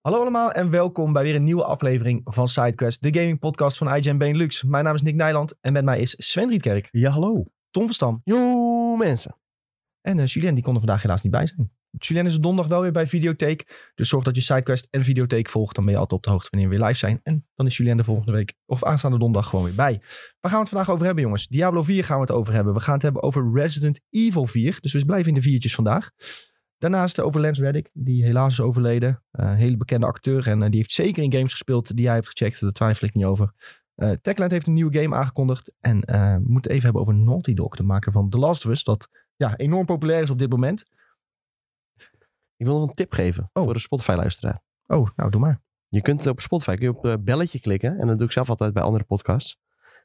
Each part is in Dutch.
Hallo allemaal en welkom bij weer een nieuwe aflevering van SideQuest, de gaming podcast van IGN Benelux. Mijn naam is Nick Nijland en met mij is Sven Rietkerk, Ja, hallo. Tom Verstam Yo, mensen. en uh, Julien. Die kon er vandaag helaas niet bij zijn. Julien is donderdag wel weer bij Videotheek, dus zorg dat je SideQuest en Videotheek volgt. Dan ben je altijd op de hoogte wanneer we weer live zijn. En dan is Julien de volgende week of aanstaande donderdag gewoon weer bij. Waar gaan we het vandaag over hebben jongens? Diablo 4 gaan we het over hebben. We gaan het hebben over Resident Evil 4, dus we blijven in de viertjes vandaag. Daarnaast over Lance Reddick, die helaas is overleden. Uh, een hele bekende acteur en uh, die heeft zeker in games gespeeld die jij hebt gecheckt. Daar twijfel ik niet over. Uh, Techland heeft een nieuwe game aangekondigd. En we moeten het even hebben over Naughty Dog, de maker van The Last of Us. Dat ja, enorm populair is op dit moment. Ik wil nog een tip geven oh. voor de Spotify-luisteraar. Oh, nou doe maar. Je kunt op Spotify kun je op belletje klikken. En dat doe ik zelf altijd bij andere podcasts.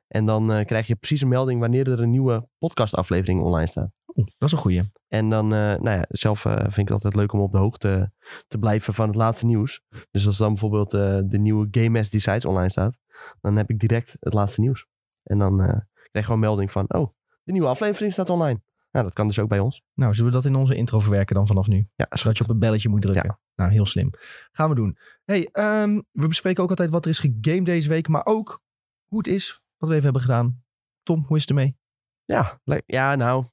En dan krijg je precies een melding wanneer er een nieuwe podcastaflevering online staat. Oeh, dat is een goeie. En dan, uh, nou ja, zelf uh, vind ik het altijd leuk om op de hoogte te blijven van het laatste nieuws. Dus als dan bijvoorbeeld uh, de nieuwe Game As Decides online staat, dan heb ik direct het laatste nieuws. En dan krijg je gewoon een melding van, oh, de nieuwe aflevering staat online. Nou, dat kan dus ook bij ons. Nou, zullen we dat in onze intro verwerken dan vanaf nu? Ja, Zodat je op een belletje moet drukken. Ja. Nou, heel slim. Gaan we doen. Hey, um, we bespreken ook altijd wat er is gegamed deze week, maar ook hoe het is, wat we even hebben gedaan. Tom, hoe is het ermee? Ja, ja nou,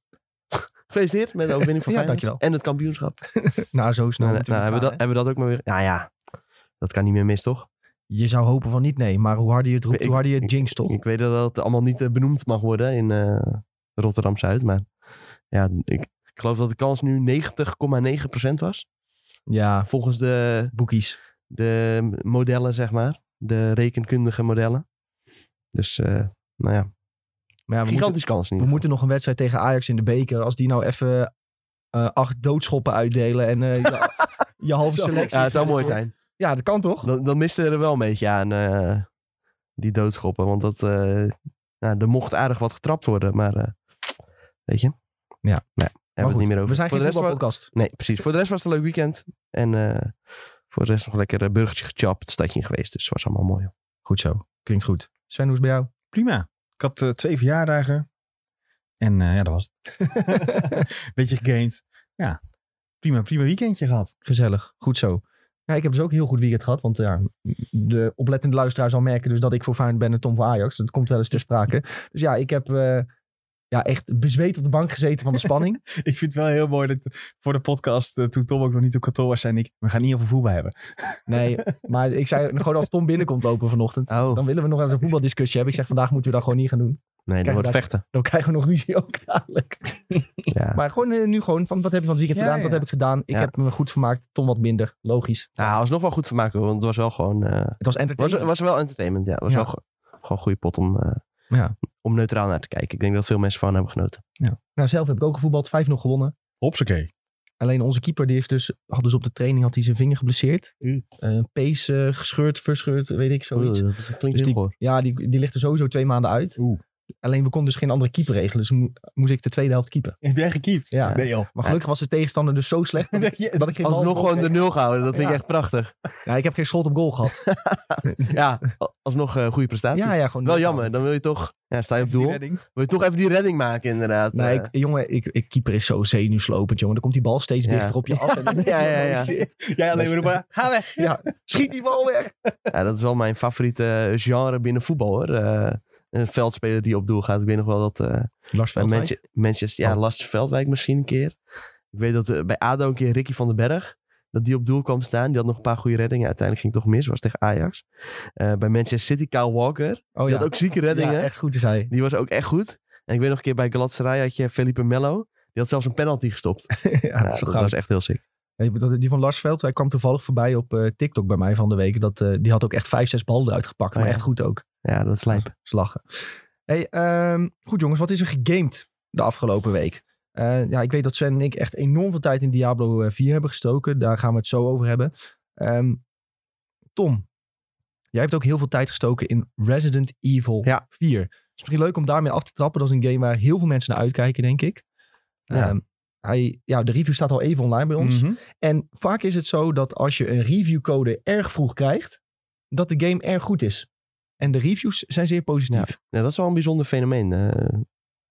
Gefeliciteerd met de overwinning van ja, Feyenoord. dankjewel. En het kampioenschap. nou, zo snel. Nou, nou, hebben, we dat, hebben we dat ook maar weer. Ja, ja. Dat kan niet meer mis, toch? Je zou hopen van niet, nee. Maar hoe harder je het roept, ik, hoe harder je het jinx, toch? Ik, ik weet dat het allemaal niet uh, benoemd mag worden in uh, Rotterdam-Zuid. Maar ja, ik, ik, geloof dat de kans nu 90,9% was. Ja. Volgens de... Boekies. De modellen, zeg maar. De rekenkundige modellen. Dus, uh, nou ja. Maar ja, we Gigantisch moeten, kans niet. We moeten nog een wedstrijd tegen Ajax in de beker. Als die nou even uh, acht doodschoppen uitdelen en uh, je, je halve selectie. Ja, het zou mooi zijn. Ja, dat kan toch? Dan, dan miste er wel een beetje aan uh, die doodschoppen. Want dat, nou, er mocht aardig wat getrapt worden. Maar weet je. Ja. Nee, hebben we het niet meer over. We zijn voor geen de rest podcast. Nee, precies. Voor de rest was het een leuk weekend. En voor de rest nog lekker een burgertje gechapt. Het stadje in geweest. Dus het was allemaal mooi. Goed zo. Klinkt goed. Sven, hoe is het bij jou? Prima. Ik had uh, twee verjaardagen. En uh, ja, dat was het. Beetje gegamed. Ja, prima, prima weekendje gehad. Gezellig. Goed zo. Ja, ik heb dus ook een heel goed weekend gehad. Want ja, de oplettende luisteraar zal merken dus dat ik voor Feyenoord ben en Tom voor Ajax. Dat komt wel eens ter sprake. Dus ja, ik heb uh, ja, echt bezweet op de bank gezeten van de spanning. ik vind het wel heel mooi dat voor de podcast, uh, toen Tom ook nog niet op kantoor was, zei ik, we gaan niet over voetbal hebben. nee, maar ik zei gewoon als Tom binnenkomt lopen vanochtend, oh. dan willen we nog eens een voetbaldiscussie hebben. Ik zeg, vandaag moeten we dat gewoon niet gaan doen. Nee, dan wordt het vechten. Dan krijgen we nog ruzie ook dadelijk. ja. Maar gewoon uh, nu gewoon, van wat heb je van het weekend ja, gedaan? Ja. Wat heb ik gedaan? Ik heb me goed vermaakt, Tom wat minder. Logisch. Ja, het was nog wel goed vermaakt hoor, want het was wel gewoon... Uh, het was entertainment. Het was, was wel entertainment, ja. Het was wel gewoon een goede pot om... Ja. om neutraal naar te kijken. Ik denk dat veel mensen van hebben genoten. Ja. Nou, zelf heb ik ook gevoetbald, 5-0 gewonnen. Hopsakee. Alleen onze keeper die heeft dus, had dus op de training had hij zijn vinger geblesseerd. Uh, pees uh, gescheurd, verscheurd, weet ik, zoiets. Oeh, dat klinkt dus heel die, Ja, die, die ligt er sowieso twee maanden uit. Oeh. Alleen we konden dus geen andere keeper regelen. Dus mo moest ik de tweede helft keeper. Heb jij gekiept? Ja. Nee, joh. Maar gelukkig was de tegenstander dus zo slecht dat ik, dat ik geen Alsnog gewoon de nul gehouden. Dat vind ja. ik echt prachtig. Ja, ik heb geen schot op goal gehad. ja, alsnog uh, goede prestatie. Ja, ja, gewoon Wel jammer. Dan wil je toch... Ja, sta je op doel. Wil je toch even die redding maken inderdaad. Nee, ik, jongen, ik, ik, keeper is zo zenuwslopend, jongen. Dan komt die bal steeds ja. dichter op je af. En dan ja, ja, ja. Shit. Jij alleen maar roepen, ga weg. Ja, schiet die bal weg. ja, dat is wel mijn favoriete genre binnen voetbal, hoor. Uh, een veldspeler die op doel gaat. Ik weet nog wel dat... Uh, Lars bij Manchester, Manchester, ja, oh. Lars Veldwijk misschien een keer. Ik weet dat uh, bij ADO een keer Ricky van den Berg... dat die op doel kwam staan. Die had nog een paar goede reddingen. Uiteindelijk ging het toch mis. Was tegen Ajax. Uh, bij Manchester City, Kyle Walker. Oh, die ja. had ook zieke reddingen. Ja, echt goed is hij. Die was ook echt goed. En ik weet nog een keer bij Galatasaray had je Felipe Melo. Die had zelfs een penalty gestopt. ja, ja, dat was echt heel sick. Die van Lars Veld, hij kwam toevallig voorbij op uh, TikTok bij mij van de week. Dat, uh, die had ook echt vijf, zes ballen eruit gepakt. Oh, maar ja. echt goed ook. Ja, dat is lijp. Slagen. Hey, um, goed jongens, wat is er gegamed de afgelopen week? Uh, ja, ik weet dat Sven en ik echt enorm veel tijd in Diablo 4 hebben gestoken. Daar gaan we het zo over hebben. Um, Tom, jij hebt ook heel veel tijd gestoken in Resident Evil ja. 4. Het is misschien leuk om daarmee af te trappen. Dat is een game waar heel veel mensen naar uitkijken, denk ik. Ja. Um, hij, ja, de review staat al even online bij ons. Mm -hmm. En vaak is het zo dat als je een reviewcode erg vroeg krijgt, dat de game erg goed is. En de reviews zijn zeer positief. Ja, dat is wel een bijzonder fenomeen. Uh,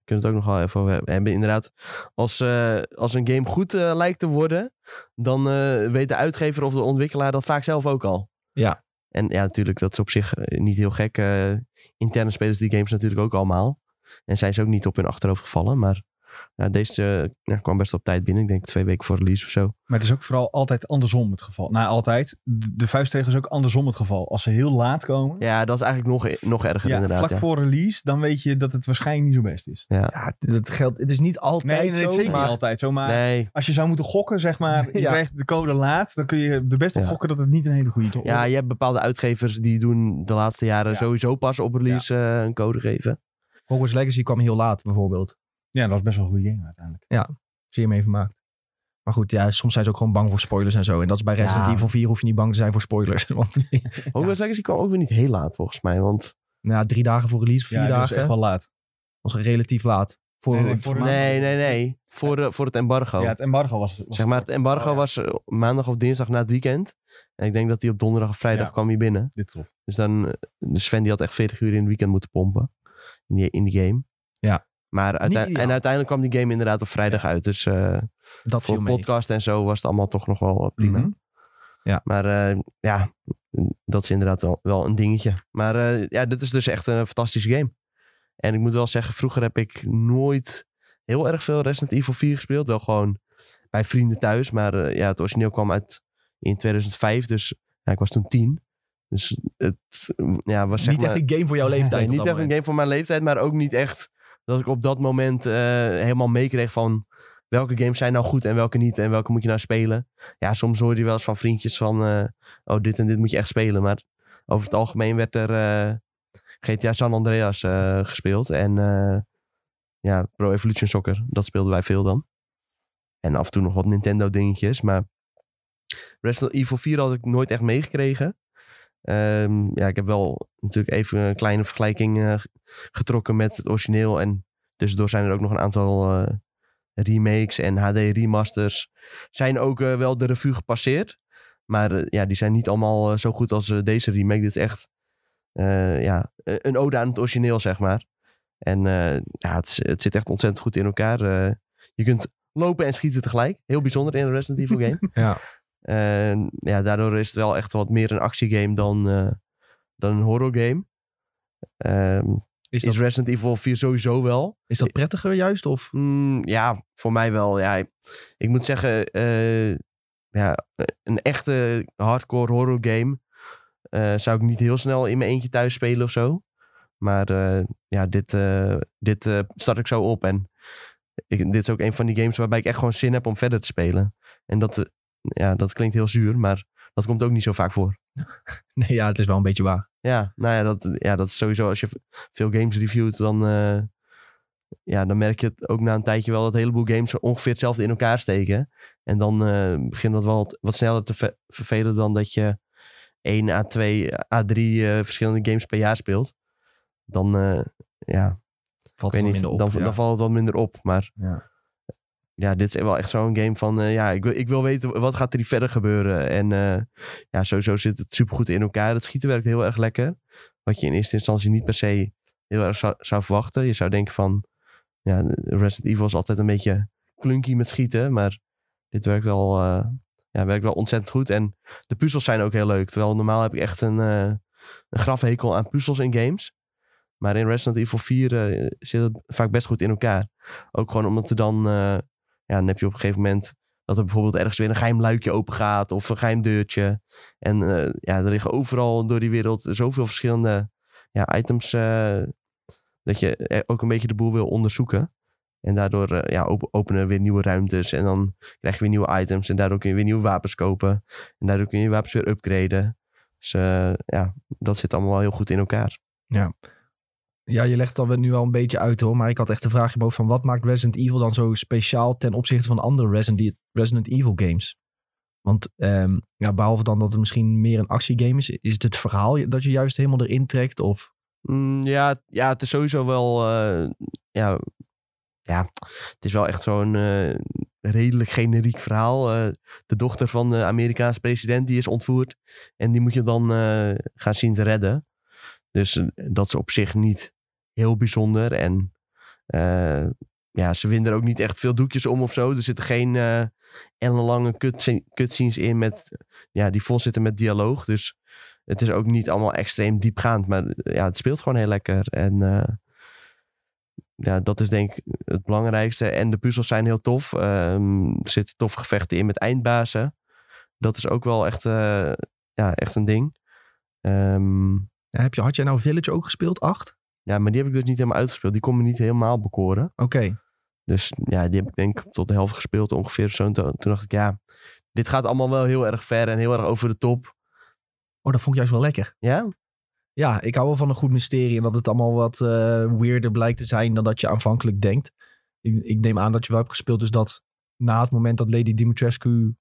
kunnen we het ook nog wel even over hebben. hebben. Inderdaad, als, eh, als een game goed eh, lijkt te worden, dan eh, weet de uitgever of de ontwikkelaar dat vaak zelf ook al. Ja. En ja, natuurlijk, dat is op zich niet heel gek. Interne spelers die games natuurlijk ook allemaal. En zijn ze ook niet op hun achterhoofd gevallen. Maar ja, deze eh, ja, kwam best op tijd binnen. Ik denk twee weken voor release of zo. Maar het is ook vooral altijd andersom het geval. Nou, altijd. De, vuistregel is ook andersom het geval. Als ze heel laat komen, Ja, dat is eigenlijk nog, nog erger ja, inderdaad. vlak Ja. voor release, dan weet je dat het waarschijnlijk niet zo best is. Ja. Ja, het, geldt, het is niet altijd Nee, nee, zo, maar niet altijd zo. Maar Nee, als je zou moeten gokken, zeg maar, je Ja. krijgt de code laat, dan kun je er best op Ja. gokken dat het niet een hele goede top ja, je hebt bepaalde uitgevers die doen de laatste jaren Ja. sowieso pas op release eh, een code geven. Hogwarts Legacy kwam heel laat bijvoorbeeld. Ja, dat was best wel een goede game uiteindelijk. Zeer mee vermaakt. Maar goed, ja, soms zijn ze ook gewoon bang voor spoilers en zo. En dat is bij Resident Ja. Evil 4 hoef je niet bang te zijn voor spoilers. Want Hogwarts Legacy kwam ook weer niet heel laat volgens mij. Want nou, ja, drie dagen voor release, vier ja, dat was dagen. echt wel laat. was relatief laat. Voor, Nee, nee, voor nee, nee, nee. Voor, de, voor het embargo. Ja, het embargo was... was zeg maar, het embargo Oh, ja. was eh, maandag of dinsdag na het weekend. En ik denk dat hij op donderdag of vrijdag Ja. kwam hij binnen. Dit klopt. Dus dan, eh, de Sven die had echt 40 uur in het weekend moeten pompen. In die, in die game. Ja. Maar uite- ideaal. en uiteindelijk kwam die game inderdaad op vrijdag uit. Dus eh, Dat voor podcast en zo was het allemaal toch nog wel eh, prima. Mhm. Maar eh, ja, dat is inderdaad wel, wel een dingetje. Maar ja, dit is dus echt een fantastische game. En ik moet wel zeggen, vroeger heb ik nooit heel erg veel Resident Evil 4 gespeeld. Wel gewoon bij vrienden thuis. Maar ja, het origineel kwam uit in 2005. Dus ja, ik was toen tien. Dus het ja, was zeg niet maar... echt een game voor jouw leeftijd. Nee, niet echt een game voor mijn leeftijd, maar ook niet echt dat ik op dat moment eh, helemaal meekreeg van welke games zijn nou goed en welke niet en welke moet je nou spelen. Ja, soms hoor je wel eens van vriendjes van eh, oh, dit en dit moet je echt spelen. Maar over het algemeen werd er eh, GTA San Andreas gespeeld en ja, Pro Evolution Soccer, dat speelden wij veel dan. En af en toe nog wat Nintendo dingetjes, maar Resident Evil 4 had ik nooit echt meegekregen. Ehm, ja, ik heb wel natuurlijk even een kleine vergelijking eh, getrokken met het origineel. En tussendoor zijn er ook nog een aantal eh, remakes en HD remasters. Zijn ook eh, wel de revue gepasseerd. Maar ja, die zijn niet allemaal zo goed als deze remake. Dit is echt ja, een ode aan het origineel, zeg maar. En ja, het, het zit echt ontzettend goed in elkaar. Je kunt lopen en schieten tegelijk. Heel bijzonder in een Resident Evil game. Ja. En ja, daardoor is het wel echt wat meer een actiegame dan, eh, dan een horror game. Ehm, Is, is Resident Evil 4 sowieso wel. is dat prettiger juist? Of? Mm, ja, voor mij wel. Ja, ik- ik moet zeggen, eh, ja, een echte hardcore horror game eh, zou ik niet heel snel in mijn eentje thuis spelen of zo. Maar ja, dit, dit start ik zo op. En ik, dit is ook een van die games waarbij ik echt gewoon zin heb om verder te spelen. En dat, ja, dat klinkt heel zuur, maar dat komt ook niet zo vaak voor. Nee, ja, het is wel een beetje waar. Ja, nou ja, dat, ja, dat is sowieso als je veel games reviewt, dan, eh, ja, dan merk je het ook na een tijdje wel dat een heleboel games ongeveer hetzelfde in elkaar steken. En dan eh, begint dat wel wat, sneller te ver- vervelen dan dat je 1 à 2 à 3 eh, verschillende games per jaar speelt. Dan, ja, Valt het niet, minder op. dan, ja. dan valt het wat minder op. Maar Ja. Ja, dit is wel echt zo'n game van, eh, ja, ik wil, ik wil weten wat gaat er hier verder gebeuren. En eh, ja, sowieso zit het supergoed in elkaar. Het schieten werkt heel erg lekker. Wat je in eerste instantie niet per se heel erg zou, zou verwachten. Je zou denken van, ja, Resident Evil is altijd een beetje clunky met schieten. Maar dit werkt wel, eh, ja, werkt wel ontzettend goed. En de puzzels zijn ook heel leuk. Terwijl normaal heb ik echt een, een grafhekel aan puzzels in games. Maar in Resident Evil 4 eh, zit het vaak best goed in elkaar. Ook gewoon omdat er dan, ja, dan heb je op een gegeven moment dat er bijvoorbeeld ergens weer een geheim luikje open gaat of een geheim deurtje. En eh, ja, er liggen overal door die wereld zoveel verschillende ja, items eh, dat je er ook een beetje de boel wil onderzoeken. En daardoor eh, ja, op- openen weer nieuwe ruimtes en dan krijg je weer nieuwe items en daardoor kun je weer nieuwe wapens kopen. En daardoor kun je wapens weer upgraden. Dus eh, ja, dat zit allemaal wel heel goed in elkaar. Ja, je legt het al nu al een beetje uit hoor. Maar ik had echt de vraag in van wat maakt Resident Evil dan zo speciaal ten opzichte van andere Resident, Resident Evil games? Want ehm, ja, behalve dan dat het misschien meer een actiegame is, is het het verhaal dat je juist helemaal erin trekt? Of Mm, ja, ja, het is sowieso wel. eh, ja, ja, het is wel echt zo'n eh, redelijk generiek verhaal. Eh, de dochter van de Amerikaanse president die is ontvoerd. En die moet je dan gaan zien te redden. Dus dat is op zich niet heel bijzonder. En Eh, ja, ze winden er ook niet echt veel doekjes om of zo. Er zitten geen eh ellenlange cutscene- cutscenes in met, ja, die vol zitten met dialoog. Dus het is ook niet allemaal extreem diepgaand. Maar eh, ja, het speelt gewoon heel lekker. En ja, dat is denk ik het belangrijkste. En de puzzels zijn heel tof. Ehm, er zitten toffe gevechten in met eindbazen. Dat is ook wel echt, ja, echt een ding. Ehm, heb je, had jij nou Village ook gespeeld? Acht? Ja, maar die heb ik dus niet helemaal uitgespeeld. Die kon me niet helemaal bekoren. Oké. Dus ja, die heb ik denk ik tot de helft gespeeld ongeveer. Zo. En Toen toen dacht ik, ja, dit gaat allemaal wel heel erg ver en heel erg over de top. Oh, dat vond ik juist wel lekker. Ja? Ja, ik hou wel van een goed mysterie en dat het allemaal wat eh weirder blijkt te zijn dan dat je aanvankelijk denkt. Ik, ik neem aan dat je wel hebt gespeeld, dus dat na het moment dat Lady Dimitrescu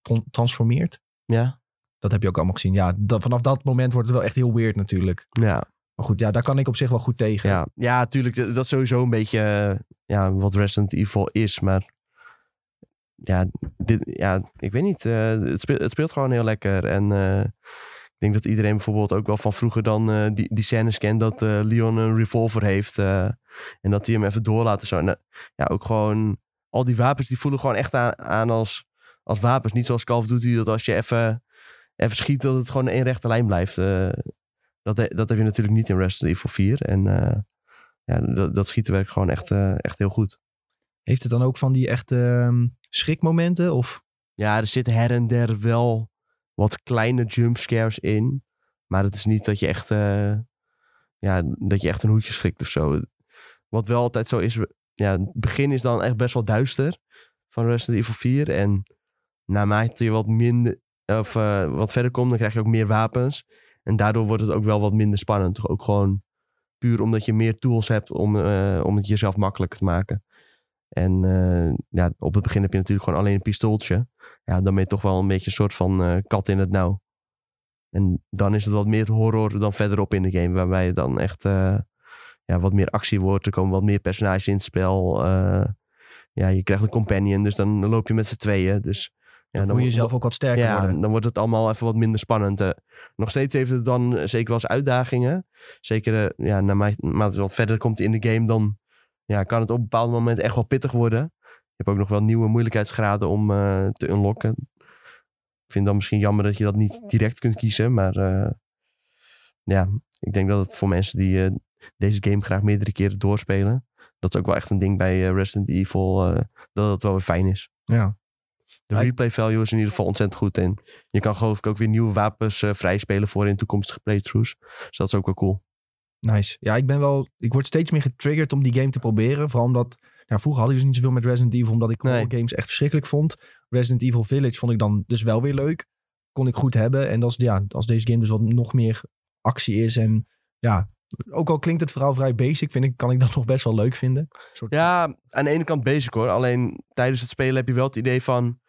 tran- transformeert, Ja. dat heb je ook allemaal gezien. Ja, dat, vanaf dat moment wordt het wel echt heel weird natuurlijk. Ja. Maar goed, ja, daar kan ik op zich wel goed tegen. Ja, ja tuurlijk. Dat is sowieso een beetje eh, ja, wat Resident Evil is. Maar ja, dit, ja ik weet niet. eh, het, speelt, het speelt gewoon heel lekker. En eh, ik denk dat iedereen bijvoorbeeld ook wel van vroeger dan die, die scènes kent dat Leon een revolver heeft. en dat hij hem even doorlaat en zo. Eh, ja, ook gewoon al die wapens die voelen gewoon echt aan, als, als wapens. Niet zoals Call of Duty dat als je even, even schiet dat het gewoon één rechte lijn blijft. Dat, dat heb je natuurlijk niet in Resident Evil 4. En eh, ja, dat, dat schieten werkt gewoon echt, eh, echt heel goed. Heeft het dan ook van die echte ehm, schrikmomenten? Of Ja, er zitten her en der wel wat kleine jumpscares in. Maar het is niet dat je echt, eh, ja, dat je echt een hoedje schrikt of zo. Wat wel altijd zo is, ja, het begin is dan echt best wel duister van Resident Evil 4. En naarmate je wat minder, of wat verder komt, dan krijg je ook meer wapens. En daardoor wordt het ook wel wat minder spannend. Ook gewoon puur omdat je meer tools hebt om, eh, om het jezelf makkelijker te maken. En eh, ja, op het begin heb je natuurlijk gewoon alleen een pistooltje. Ja, dan ben je toch wel een beetje een soort van eh, kat in het nauw. En dan is het wat meer horror dan verderop in de game. Waarbij je dan echt ja, wat meer actie wordt. Er komen wat meer personages in het spel. ja, je krijgt een companion, dus dan loop je met z'n tweeën. Dus ja, dan moet je wo- zelf ook wat sterker ja, worden? dan wordt het allemaal even wat minder spannend. eh. nog steeds heeft het dan eh, zeker wel eens uitdagingen. Zeker eh, ja, naarmate het wat verder komt in de game, dan ja, kan het op een bepaald moment echt wel pittig worden. Je hebt ook nog wel nieuwe moeilijkheidsgraden om te unlocken. Ik vind dan misschien jammer dat je dat niet direct kunt kiezen. Maar ja, ik denk dat het voor mensen die deze game graag meerdere keren doorspelen. Dat is ook wel echt een ding bij Resident Evil. dat het wel weer fijn is. Ja. De replay value is in ieder geval ontzettend goed. En je kan geloof ik ook weer nieuwe wapens eh vrijspelen voor in toekomstige playthroughs. Dus dat is ook wel cool. Nice. Ja, ik ben wel. Ik word steeds meer getriggerd om die game te proberen. Vooral omdat. Nou, vroeger had ik dus niet zoveel met Resident Evil, omdat ik Nee. games echt verschrikkelijk vond. Resident Evil Village vond ik dan dus wel weer leuk. Kon ik goed hebben. En als, ja, als deze game dus wat nog meer actie is. En ja, ook al klinkt het vooral vrij basic, vind ik, kan ik dat nog best wel leuk vinden. Soort- Ja, aan de ene kant basic hoor. Alleen tijdens het spelen heb je wel het idee van...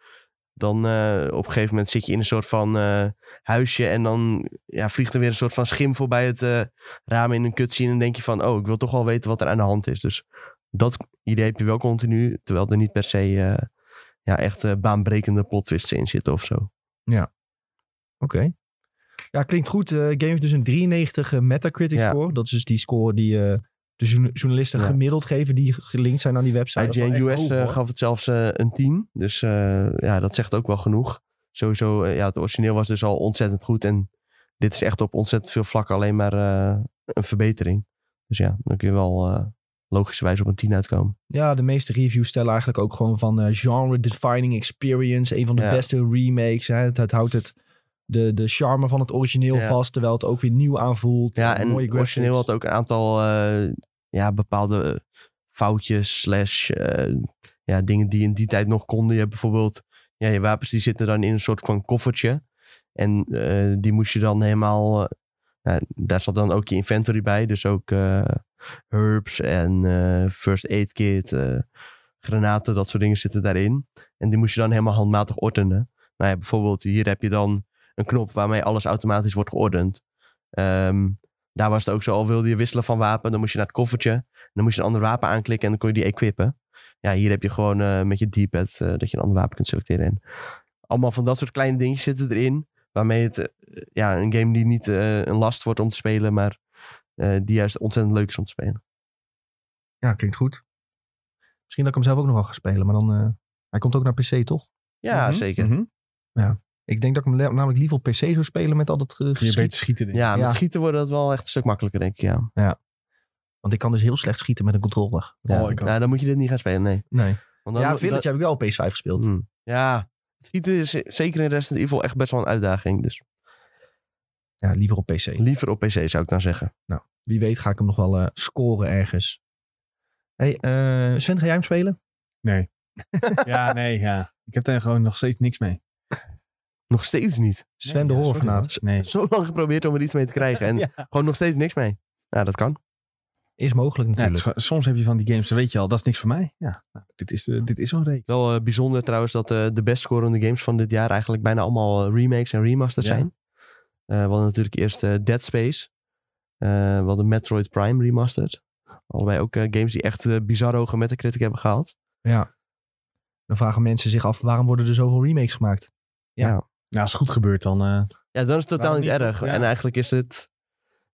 Dan eh, op een gegeven moment zit je in een soort van eh, huisje... en dan ja, vliegt er weer een soort van schim voorbij het eh, raam in een cutscene... en dan denk je van, oh, ik wil toch wel weten wat er aan de hand is. Dus dat idee heb je wel continu... terwijl er niet per se ja, echt baanbrekende plot twists in zitten of zo. Oké. Ja, klinkt goed. Eh game heeft dus een 93 Metacritic Ja. score. Dat is dus die score die eh, de journa- journalisten Ja. gemiddeld geven die gelinkt zijn aan die website. IGN US hoog, eh, gaf het zelfs eh, een 10. Dus eh, ja, dat zegt ook wel genoeg. Sowieso, eh, ja, het origineel was dus al ontzettend goed. En dit is echt op ontzettend veel vlakken alleen maar eh, een verbetering. Dus ja, dan kun je wel eh logischerwijs op een 10 uitkomen. Ja, de meeste reviews stellen eigenlijk ook gewoon van eh, genre-defining experience. Een van de Ja. beste remakes. Hè. Het, het houdt het, de, de charme van het origineel Ja. vast, terwijl het ook weer nieuw aanvoelt. Ja, Eh, en graphics. origineel had ook een aantal eh, ja, bepaalde foutjes slash eh, ja, dingen die in die tijd nog konden. Je hebt bijvoorbeeld, ja, je wapens die zitten dan in een soort van koffertje. En eh, die moest je dan helemaal, eh, ja, daar zat dan ook je inventory bij. Dus ook eh, herbs en eh, first aid kit, eh, granaten, dat soort dingen zitten daarin. En die moest je dan helemaal handmatig ordenen. Nou ja, bijvoorbeeld hier heb je dan een knop waarmee alles automatisch wordt geordend. Ehm, daar was het ook zo, al wilde je wisselen van wapen, dan moest je naar het koffertje. Dan moest je een ander wapen aanklikken en dan kon je die equippen. Ja, hier heb je gewoon eh, met je D-pad eh, dat je een ander wapen kunt selecteren. En allemaal van dat soort kleine dingetjes zitten erin. Waarmee het, eh, ja, een game die niet eh, een last wordt om te spelen, maar eh, die juist ontzettend leuk is om te spelen. Ja, klinkt goed. Misschien dat ik hem zelf ook nog wel ga spelen. Maar dan... eh, hij komt ook naar PC, toch? Ja, Mhm, zeker. mhm. Ik denk dat ik hem namelijk liever op PC zou spelen met al dat uh, je beter schieten. denk ik. Ja, met Ja. schieten wordt dat wel echt een stuk makkelijker, denk ik. Ja, Want ik kan dus heel slecht schieten met een controller. ja. Oh, ik ook. Nou, dan moet je dit niet gaan spelen, nee. Nee. Want dan, ja, Village heb ik wel op PS5 gespeeld. Hmm. Ja, het schieten is zeker in Resident Evil echt best wel een uitdaging. Dus Ja, liever op PC. liever op PC zou ik dan zeggen. Wie weet ga ik hem nog wel eh, scoren ergens. Hey, eh, Sven, ga jij hem spelen? Nee. ja, nee, ja. Ik heb daar gewoon nog steeds niks mee. Nog steeds niet. Sven de hoor. Nee. Zo lang geprobeerd om er iets mee te krijgen en Ja. gewoon nog steeds niks mee. Ja, dat kan. Is mogelijk Ja, het is natuurlijk. soms heb je van die games, dan weet je al, dat is niks voor mij. Ja, nou, dit is, eh, dit is zo'n reeks. Wel eh, bijzonder trouwens dat eh, de best scorende games van dit jaar eigenlijk bijna allemaal remakes en remasters Ja. zijn. Eh, we hadden natuurlijk eerst eh, Dead Space. Eh, we hadden Metroid Prime remastered. Allebei ook games die echt eh, bizar hoge Metacritic hebben gehaald. Ja. Dan vragen mensen zich af, waarom worden er zoveel remakes gemaakt? Ja. Nou, als het goed gebeurt, dan... eh, Ja, dan is het totaal Waarom niet niet, erg. Ja. En eigenlijk is het,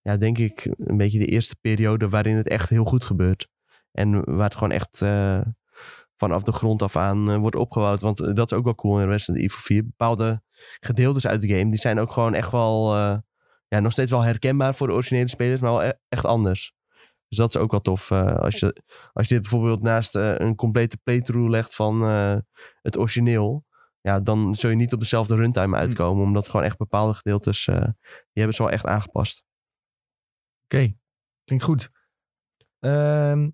ja, denk ik, een beetje de eerste periode waarin het echt heel goed gebeurt. En waar het gewoon echt eh, vanaf de grond af aan eh, wordt opgebouwd. Want eh, dat is ook wel cool in Resident Evil 4. Bepaalde gedeeltes uit de game, die zijn ook gewoon echt wel, eh, ja, nog steeds wel herkenbaar voor de originele spelers, maar wel e- echt anders. Dus dat is ook wel tof. eh, als, je, als je dit bijvoorbeeld naast eh, een complete playthrough legt van eh, het origineel. Ja, dan zul je niet op dezelfde runtime uitkomen. Omdat gewoon echt bepaalde gedeeltes, eh, die hebben ze wel echt aangepast. Oké, klinkt goed. Ehm,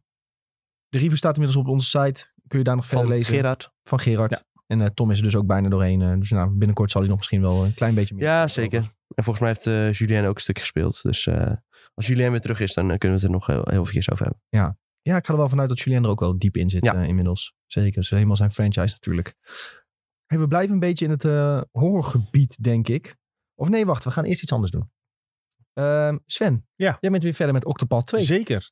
de review staat inmiddels op onze site. Kun je daar nog verder Van lezen. Gerard. Van Gerard. En eh, Tom is er dus ook bijna doorheen. eh, dus nou, binnenkort zal hij nog misschien wel een klein beetje meer. Ja, zeker. En volgens mij heeft Julien ook een stuk gespeeld. Dus als Julien weer terug is, dan kunnen we het er nog heel, heel eventjes over hebben. Ja, ik ga er wel vanuit dat Julien er ook wel diep in zit Ja. inmiddels. Zeker, is helemaal zijn franchise natuurlijk. Hey, we blijven een beetje in het eh, horrorgebied, denk ik. Of nee, wacht, we gaan eerst iets anders doen. Ehm, Sven, Ja. jij bent weer verder met Octopath 2. Zeker.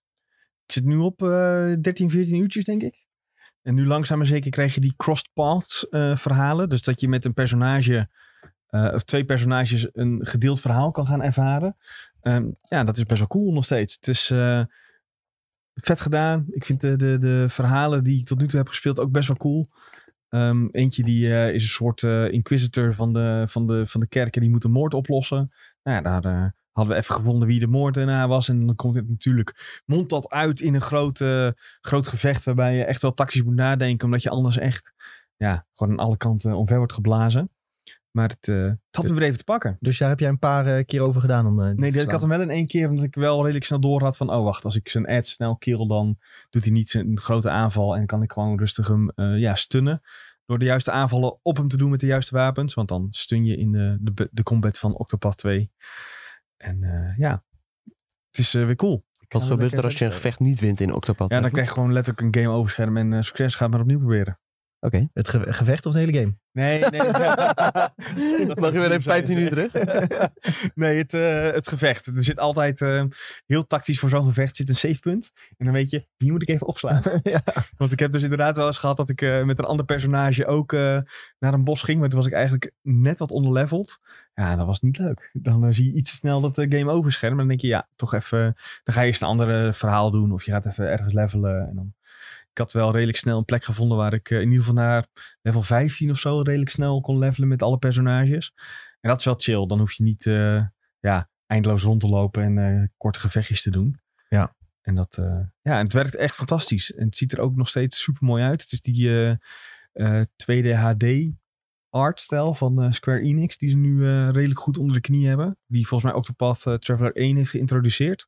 Ik zit nu op eh 13, 14 uurtjes, denk ik. En nu langzaam maar zeker krijg je die crossed paths eh, verhalen. Dus dat je met een personage, eh, of twee personages, een gedeeld verhaal kan gaan ervaren. Ehm, ja, dat is best wel cool nog steeds. Het is vet gedaan. Ik vind de, de, de verhalen die ik tot nu toe heb gespeeld ook best wel cool. Ehm, eentje die eh, is een soort eh, inquisitor van de, van, de, van de kerk en die moet een moord oplossen. Nou ja, daar eh, hadden we even gevonden wie de moordenaar was. En dan komt het natuurlijk, mondt dat uit in een groot, eh, groot gevecht waarbij je echt wel tactisch moet nadenken. Omdat je anders echt, ja, gewoon aan alle kanten omver wordt geblazen. Maar het, eh, het had me weer even te pakken. Dus daar heb jij een paar eh, keer over gedaan. Om, eh, Nee, ik had hem wel in één keer, omdat ik wel redelijk snel door had van, oh wacht, als ik zijn ad snel kill, dan doet hij niet zijn grote aanval en kan ik gewoon rustig hem eh, ja, stunnen. Door de juiste aanvallen op hem te doen met de juiste wapens, want dan stun je in de, de, de combat van Octopath 2. En eh, ja, het is eh, weer cool. Wat gebeurt er als je een gevecht niet wint in Octopath? Ja, dan krijg je gewoon letterlijk een game overscherm en succes, ga het maar opnieuw proberen. Oké. Het ge- gevecht of de hele game? Nee, nee. Mag je weer even 15 uur terug? nee, het, eh, het gevecht. Er zit altijd eh, heel tactisch voor zo'n gevecht zit een savepunt. En dan weet je, hier moet ik even opslaan. ja. Want ik heb dus inderdaad wel eens gehad dat ik eh, met een ander personage ook eh, naar een bos ging. Maar toen was ik eigenlijk net wat onderleveld. Ja, dat was niet leuk. Dan zie je iets te snel dat game overscherm. En dan denk je, ja, toch even... Dan ga je eens een ander verhaal doen. Of je gaat even ergens levelen. En dan... Ik had wel redelijk snel een plek gevonden waar ik eh, in ieder geval naar level 15 of zo redelijk snel kon levelen met alle personages. En dat is wel chill. Dan hoef je niet eh, ja, eindeloos rond te lopen en eh, korte gevechtjes te doen. Ja. En dat, ja, en het werkt echt fantastisch. En het ziet er ook nog steeds super mooi uit. Het is die eh, 2D HD artstijl van Square Enix, die ze nu redelijk goed onder de knie hebben. Die volgens mij Octopath eh, Traveler 1 heeft geïntroduceerd.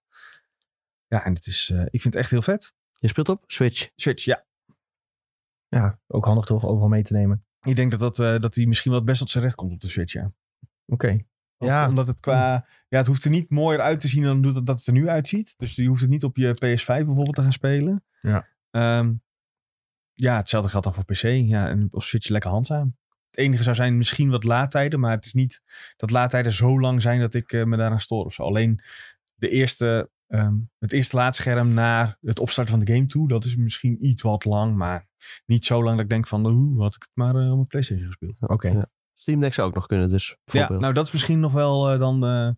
Ja, en het is, ik vind het echt heel vet. Je speelt op Switch. Switch, ja. ja, ook handig toch overal mee te nemen. Ik denk dat, dat, eh, dat die misschien wel het best tot zijn recht komt op de Switch, ja. Oké. Ook Ja. Omdat het qua... Ja, het hoeft er niet mooier uit te zien dan dat het- dat het er nu uitziet. Dus je hoeft het niet op je PS5 bijvoorbeeld te gaan spelen. Ja. Ehm, ja, hetzelfde geldt dan voor PC. Ja, en op Switch lekker handzaam. Het enige zou zijn misschien wat laadtijden. Maar het is niet dat laadtijden zo lang zijn dat ik eh, me daaraan stoor of zo. Alleen de eerste, ehm, het eerste laadscherm naar het opstarten van de game toe. Dat is misschien iets wat lang. Maar niet zo lang dat ik denk van... Oeh, had ik het maar eh, op mijn Playstation gespeeld. Oké. Ja. Steam Deck zou ook nog kunnen, dus Ja, nou dat is misschien nog wel eh, dan eh,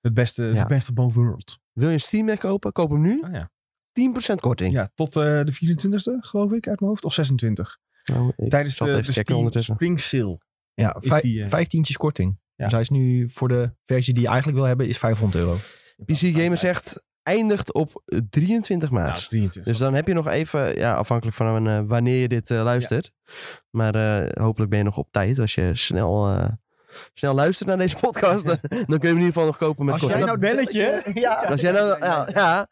het beste, Ja. de beste boven world. Wil je een Steam Deck kopen? Koop hem nu. Ah, ja. 10% korting. Ja, tot eh, de 24e, geloof ik, uit mijn hoofd. Of 26. Nou, Tijdens de, de Steam. Spring Sale. Ja, vijftientjes korting. Ja. Dus hij is nu voor de versie die je eigenlijk wil hebben, is 500 euro. PC Gamer zegt, eindigt op 23 maart. Nou, 23. Dus dan heb je nog even, ja, afhankelijk van eh, wanneer je dit eh, luistert. Maar eh, hopelijk ben je nog op tijd. Als je snel, eh, snel luistert naar deze podcast, dan, dan kun je hem in ieder geval nog kopen met Als jij nou belletje... Ja. Als jij nou, ja, ja,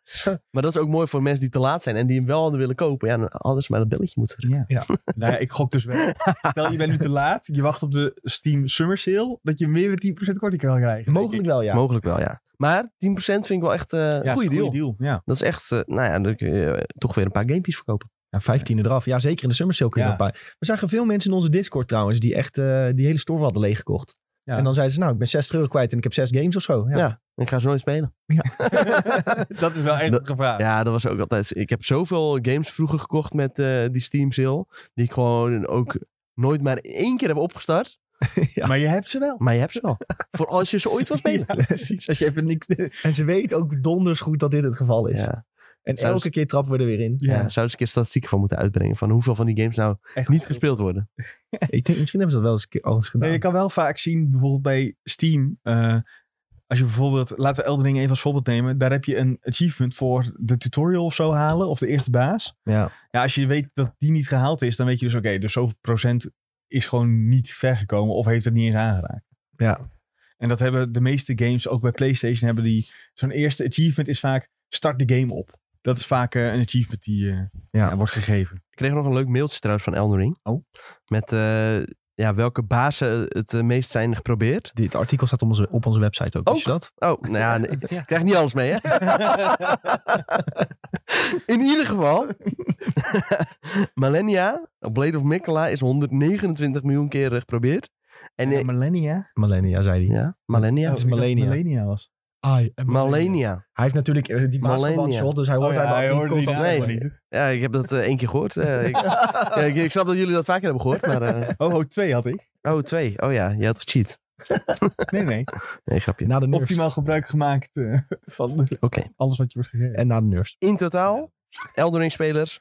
maar dat is ook mooi voor mensen die te laat zijn en die hem wel hadden willen kopen. Ja, dan hadden ze maar dat belletje moeten drukken. Ja. nou ja, ik gok dus wel. Stel, je bent nu te laat. Je wacht op de Steam Summer Sale. Dat je meer dan 10% korting kan krijgen. Mogelijk wel, ja. Mogelijk wel, ja. Maar 10% vind ik wel echt eh Ja, een goede deal. deal. Ja. Dat is echt, eh, nou ja, dan kun je eh, toch weer een paar gamepjes verkopen. Ja, 15 eraf. Ja, zeker in de summer sale kun je Ja. bij. We zagen veel mensen in onze Discord trouwens, die echt eh, die hele store hadden leeggekocht. Ja. En dan zeiden ze, nou, ik ben 60 euro kwijt en ik heb zes games of zo. Ja. Ja, ik ga ze nooit spelen. dat is wel echt het gevaar. Ja, dat was ook altijd. Ik heb zoveel games vroeger gekocht met eh, die Steam sale. Die ik gewoon ook nooit maar één keer heb opgestart. Ja. Maar je hebt ze wel. Maar je hebt ze al. Voor als je ze ooit wil spelen. Precies. Als je even niks... En ze weten ook donders goed dat dit het geval is. Ja. En Zou elke ze- keer trappen we er weer in. Ja. Zouden ze een keer statistieken van moeten uitbrengen. Van hoeveel van die games nou Echt niet gespeeld worden. Ik denk, misschien hebben ze dat wel eens, een keer- al eens gedaan. Nee, je kan wel vaak zien, bijvoorbeeld bij Steam. eh, als je bijvoorbeeld, laten we Elden Ring even als voorbeeld nemen. Daar heb je een achievement voor de tutorial of zo halen. Of de eerste baas. Ja. Ja, als je weet dat die niet gehaald is, dan weet je dus oké, dus zoveel procent is gewoon niet vergekomen of heeft het niet eens aangeraakt. Ja. En dat hebben de meeste games, ook bij PlayStation, hebben die zo'n eerste achievement is vaak start de game op. Dat is vaak eh, een achievement die eh, ja, wordt gegeven. Ik kreeg nog een leuk mailtje trouwens van Elden Ring. Oh. Met eh, ja, welke bazen het meest zijn geprobeerd. Dit artikel staat op onze, op onze website ook. Wist je dat? Oh, nou ja, nee, ik krijg niet alles mee, hè? In ieder geval, Millennia, Blade of Mikkela, is 129 miljoen keer geprobeerd. En eh, Millennia? Millennia, zei hij. ja, Millennia. dat is Oh, ik dacht Millennia. Millennia was. I am Millennia. Hij heeft natuurlijk eh, die shot, dus hij hoort Oh ja, daar hij niet constant zeggen. gewoon Ja, ik heb dat eh, één keer gehoord. Eh, ik, ja, ik, ik snap dat jullie dat vaker hebben gehoord, maar... eh, Oh, oh, twee had ik. oh, twee. Oh ja, je had gecheat. Nee, nee. Nee, grapje. Na de nerfs. Optimaal gebruik gemaakt eh, van Oké. alles wat je wordt gegeven. En na de nerfs. In totaal, Elden Ring spelers,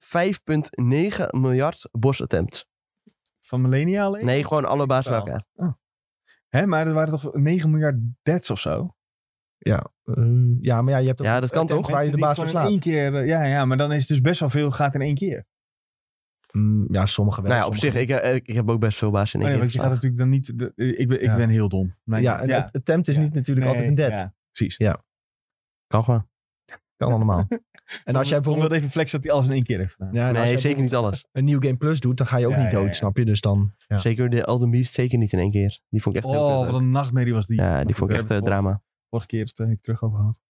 5,9 miljard boss attempts. Van Millennia alleen? Nee, gewoon alle bazen bij elkaar. Hè, maar er waren toch 9 miljard deads of zo? Ja. Eh, ja, maar ja, je hebt ook Ja, dat kan toch? waar je de baas gewoon in één keer, eh, ja, ja, maar dan is het dus best wel veel gaat in één keer. Mm, ja, sommige wel. Nou ja, op zich, sommige ik, eh, ik heb ook best veel bazen in Oh één nee, keer want je gaat natuurlijk dan niet... de- ik ben, ik Ja. ben heel dom. Mijn- Ja, een attempt is Ja. niet natuurlijk Nee, altijd een dead. Ja, precies. Kan gewoon. Kan allemaal. en als jij Tom bijvoorbeeld even flexen dat hij alles in één keer heeft gedaan. ja, Nee, zeker niet alles. een nieuw Game Plus doet, dan ga je ook Ja, niet ja, dood, ja. snap je? Dus dan... Ja. Zeker de Elden Beast, zeker niet in één keer. Die vond ik echt heel Oh, wat een nachtmerrie was die. Ja, die vond ik echt eh, drama. Vorige keer is ik terug over gehad.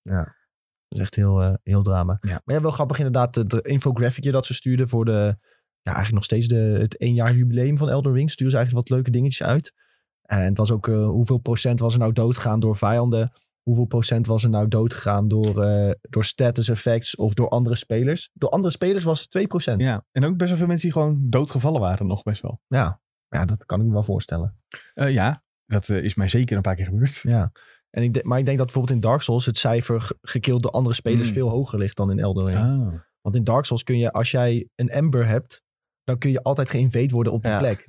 Dat is echt heel, eh, heel drama. Ja. Maar ja, wel grappig inderdaad, het infographicje dat ze stuurden voor de, ja, eigenlijk nog steeds de, het één jaar jubileum van Elden Ring. Sturen ze eigenlijk wat leuke dingetjes uit. En het was ook, eh, hoeveel procent was er nou doodgegaan door vijanden? Hoeveel procent was er nou doodgegaan door, eh, door status effects of door andere spelers? Door andere spelers was het 2%. Ja, Ja, en ook best wel veel mensen die gewoon doodgevallen waren nog best wel. ja. dat kan ik me wel voorstellen. Ja, dat is mij zeker een paar keer gebeurd. Ja. En ik maar ik denk dat bijvoorbeeld in Dark Souls het cijfer ge- gekild door andere spelers Mm. veel hoger ligt dan in Elden Ring. Ah. Want in Dark Souls kun je, als jij een Ember hebt, dan kun je altijd geïnvade worden op die Ja. plek.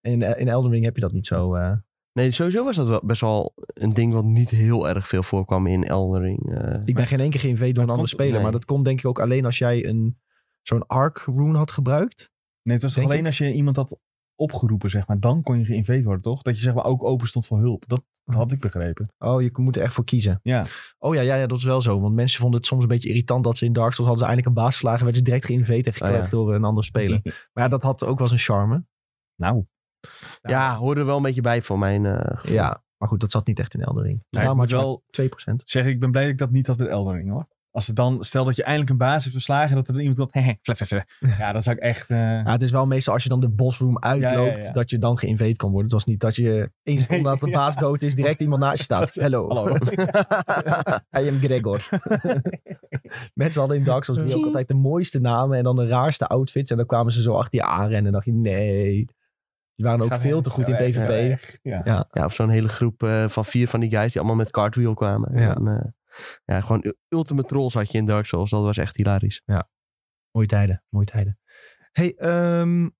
En in, in Elden Ring heb je dat niet zo. eh. Nee, sowieso was dat wel best wel een ding wat niet heel erg veel voorkwam in Elden Ring. eh. ik ben geen één keer geïnvade door een andere komt- speler. nee. Maar dat komt denk ik ook alleen als jij een zo'n Arc rune had gebruikt. Nee, het was alleen als je iemand had opgeroepen, zeg maar. Dan kon je geïnvade worden, toch? Dat je zeg maar ook open stond voor hulp. Dat had ik begrepen. Oh, je moet er echt voor kiezen. Ja. Oh ja, ja, ja, dat is wel zo. Want mensen vonden het soms een beetje irritant dat ze in Dark Souls hadden ze eindelijk een baas geslagen. werden ze direct geïnvade en geklept Oh ja. door een andere speler. Maar ja, dat had ook wel zijn charme. Nou, ja, hoorde er wel een beetje bij voor mijn eh. Ja, maar goed, dat zat niet echt in Elden Ring. Dus Nee, daarom ik had je wel 2%. zeg ik ben blij dat ik dat niet had met Elden Ring, hoor. Als het dan, stel dat je eindelijk een baas hebt verslagen, dat er dan iemand komt, hehe, flef, flef, flef. Ja, dan zou ik echt... eh, Ja, het is wel meestal als je dan de bossroom uitloopt, Ja, ja, ja. dat je dan geïnvade kan worden. Het was niet dat je seconde nadat de Ja. baas dood is, direct iemand naast je staat. Hello. Hallo. I am Gregor. Mensen hadden in Dark Souls 3 ook altijd de mooiste namen en dan de raarste outfits. En dan kwamen ze zo achter je aanrennen en dan dacht je, nee. Die waren ook veel te goed in PvP. Ja. Ja, of zo'n hele groep eh, van vier van die guys die allemaal met cartwheel kwamen. En Ja. Ja, gewoon ultimate trolls had je in Dark Souls. Dat was echt hilarisch. Mooie tijden, mooie tijden. hey, hoe-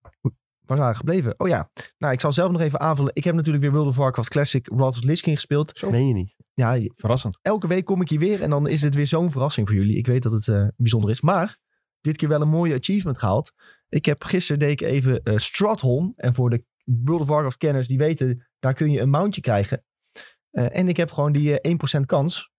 waar waren we gebleven? Oh ja, nou, ik zal zelf nog even aanvullen. Ik heb natuurlijk weer World of Warcraft Classic Wrath of Lich King gespeeld. Zo. Meen je niet? Ja, Verrassend. elke week kom ik hier weer en dan is dit weer zo'n verrassing voor jullie. Ik weet dat het eh, bijzonder is, maar dit keer wel een mooie achievement gehaald. Ik heb gisteren deed ik even eh Stratholm. En voor de World of Warcraft kenners die weten, daar kun je een mountje krijgen. Eh, en ik heb gewoon die eh, 1% kans.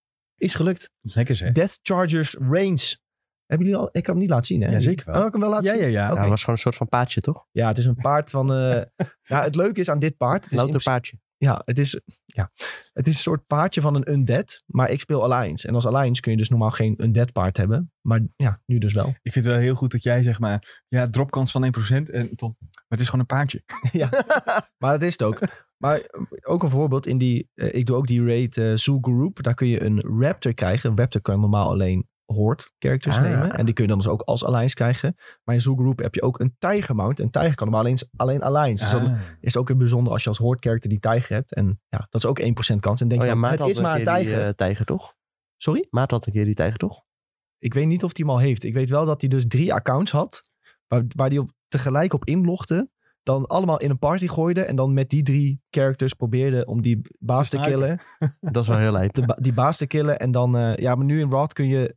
Is gelukt. Lekker zeg. Death Chargers Range. Hebben jullie al? Ik kan hem niet laten zien, hè? Ja, zeker wel. Oh, ik kan hem wel laten Ja, zien. ja, ja. Ja, het was gewoon een soort van paadje, toch? Ja, het is een paard van... eh, ja, het leuke is aan dit paard... Het is Louter paadje. ja, het is, ja, het is een soort paardje van een undead, maar ik speel Alliance. En als Alliance kun je dus normaal geen undead paard hebben. Maar ja, nu dus wel. Ik vind het wel heel goed dat jij zeg maar, ja, dropkans van 1% en Tom, maar het is gewoon een paardje. Maar dat is het ook. Maar eh, ook een voorbeeld in die, eh, ik doe ook die raid eh Zoo Group. Daar kun je een raptor krijgen. Een raptor kan normaal alleen horde characters Ah. nemen. En die kun je dan dus ook als Alliance krijgen. Maar in Zoo Group heb je ook een Tiger mount. En Tiger kan normaal alleen, alleen Alliance. Dus dan Ah. is het ook weer bijzonder als je als horde character die Tiger hebt. En ja, dat is ook 1% kans. En denk Oh ja, van, het is maar een keer die eh, tijger, toch? Sorry? Maat had een keer die tijger, toch? Ik weet niet of hij hem al heeft. Ik weet wel dat hij dus drie accounts had. Waar, waar hij op, tegelijk op inlogde. Dan allemaal in een party gooide. En dan met die drie characters probeerde om die baas Te killen. Dat is wel heel lijp. De, ba- die baas te killen. En dan, eh, ja, maar nu in Wrath kun je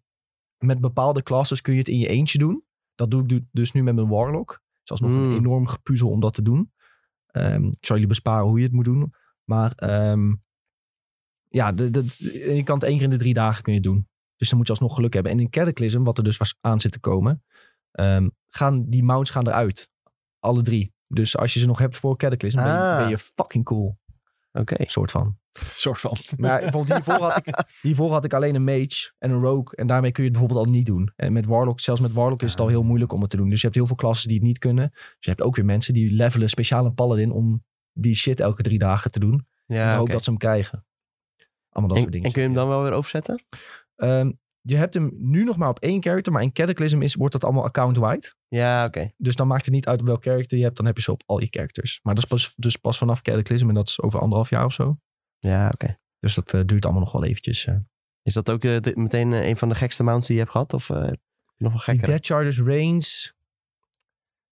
met bepaalde classes kun je het in je eentje doen. Dat doe ik du- dus nu met mijn Warlock. Het is alsnog Mm. een enorm gepuzzel om dat te doen. Ehm, ik zal jullie besparen hoe je het moet doen. Maar ehm, ja, de, de, je kan het één keer in de drie dagen kun je het doen. Dus dan moet je alsnog geluk hebben. En in Cataclysm, wat er dus was aan zit te komen, ehm, gaan die mounts gaan eruit. Alle drie. Dus als je ze nog hebt voor Cataclysm, ben, je, Ah. ben je fucking cool. Oké. Soort van. soort van. Maar hiervoor had, ik, hiervoor had ik alleen een mage en een rogue. En daarmee kun je het bijvoorbeeld al niet doen. En met Warlock, zelfs met Warlock is het al heel moeilijk om het te doen. Dus je hebt heel veel klassen die het niet kunnen. Dus je hebt ook weer mensen die levelen speciaal een paladin om die shit elke drie dagen te doen. en Ja, dan ook dat ze hem krijgen. Allemaal dat En, soort dingen. en kun je hem dan wel weer overzetten? Ehm, je hebt hem nu nog maar op één character, maar in Cataclysm is, wordt dat allemaal account-wide. Ja, oké. Dus dan maakt het niet uit op welk character je hebt, dan heb je ze op al je characters. Maar dat is pas, dus pas vanaf Cataclysm en dat is over anderhalf jaar of zo. Ja, oké. Dus dat eh, duurt allemaal nog wel eventjes. eh. Is dat ook eh, de- meteen een van de gekste mounts die je hebt gehad? Of nog wel gekker? Dead Chargers Range.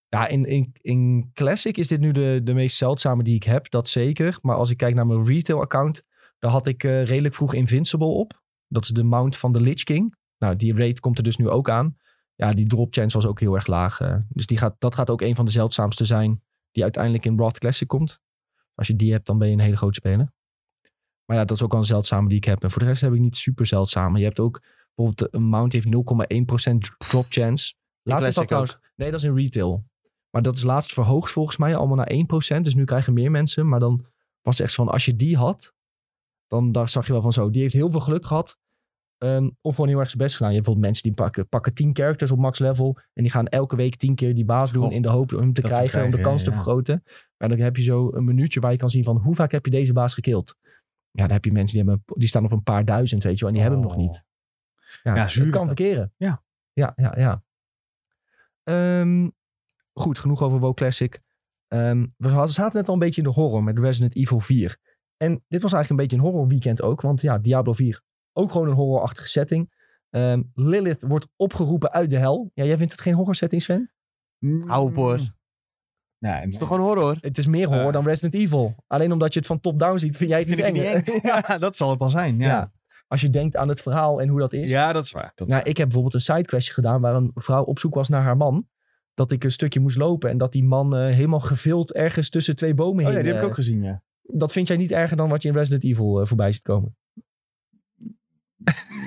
Ja, in, in, in Classic is dit nu de, de meest zeldzame die ik heb. Dat zeker. Maar als ik kijk naar mijn retail account. Daar had ik redelijk vroeg Invincible op. Dat is de mount van de Lich King. Nou, die rate komt er dus nu ook aan. Ja, die drop chance was ook heel erg laag. eh. dus die gaat, dat gaat ook een van de zeldzaamste zijn. Die uiteindelijk in Wrath Classic komt. Als je die hebt, dan ben je een hele grote speler. Maar ja, dat is ook al een zeldzame die ik heb. En voor de rest heb ik niet super zeldzame. Je hebt ook bijvoorbeeld een mount die heeft 0,1% drop chance. Laatst is dat trouwens... Nee, dat is in retail. Maar dat is laatst verhoogd volgens mij allemaal naar 1%. Dus nu krijgen meer mensen. Maar dan was het echt van, als je die had... Dan daar zag je wel van zo. Die heeft heel veel geluk gehad. Ehm, of gewoon heel erg zijn best gedaan. Je hebt bijvoorbeeld mensen die pakken, pakken 10 characters op max level. En die gaan elke week 10 keer die baas doen. In de hoop om hem te krijgen. om de kans ja, te vergroten. Maar dan heb je zo een minuutje waar je kan zien van... Hoe vaak heb je deze baas gekild? Ja, dan heb je mensen die, hebben, die staan op een paar duizend, weet je wel. En die hebben hem nog Oh. niet. Ja, Ja, het, zuur het kan verkeren. Ja. Ja, ja, ja. Ehm, goed, genoeg over WoW Classic. Ehm, we hadden- zaten net al een beetje in de horror met Resident Evil 4. En dit was eigenlijk een beetje een horror weekend ook. Want ja, Diablo 4, ook gewoon een horrorachtige setting. Ehm, Lilith wordt opgeroepen uit de hel. Ja, jij vindt het geen horror setting, Sven? Hou op, hoor. Nee, Het is toch gewoon horror? Het is meer horror Eh. dan Resident Evil. Alleen omdat je het van top-down ziet, vind jij het niet eng. niet eng. Ja, dat zal het wel zijn. Ja, Ja. Als je denkt aan het verhaal en hoe dat is. ja dat is waar. Dat is Nou, ik heb bijvoorbeeld een sidequestje gedaan waar een vrouw op zoek was naar haar man. Dat ik een stukje moest lopen en dat die man eh, helemaal gevild ergens tussen twee bomen waar. hing. Oh ja, die heb ik eh. ook gezien, ja. Dat vind jij niet erger dan wat je in Resident Evil voorbij ziet komen.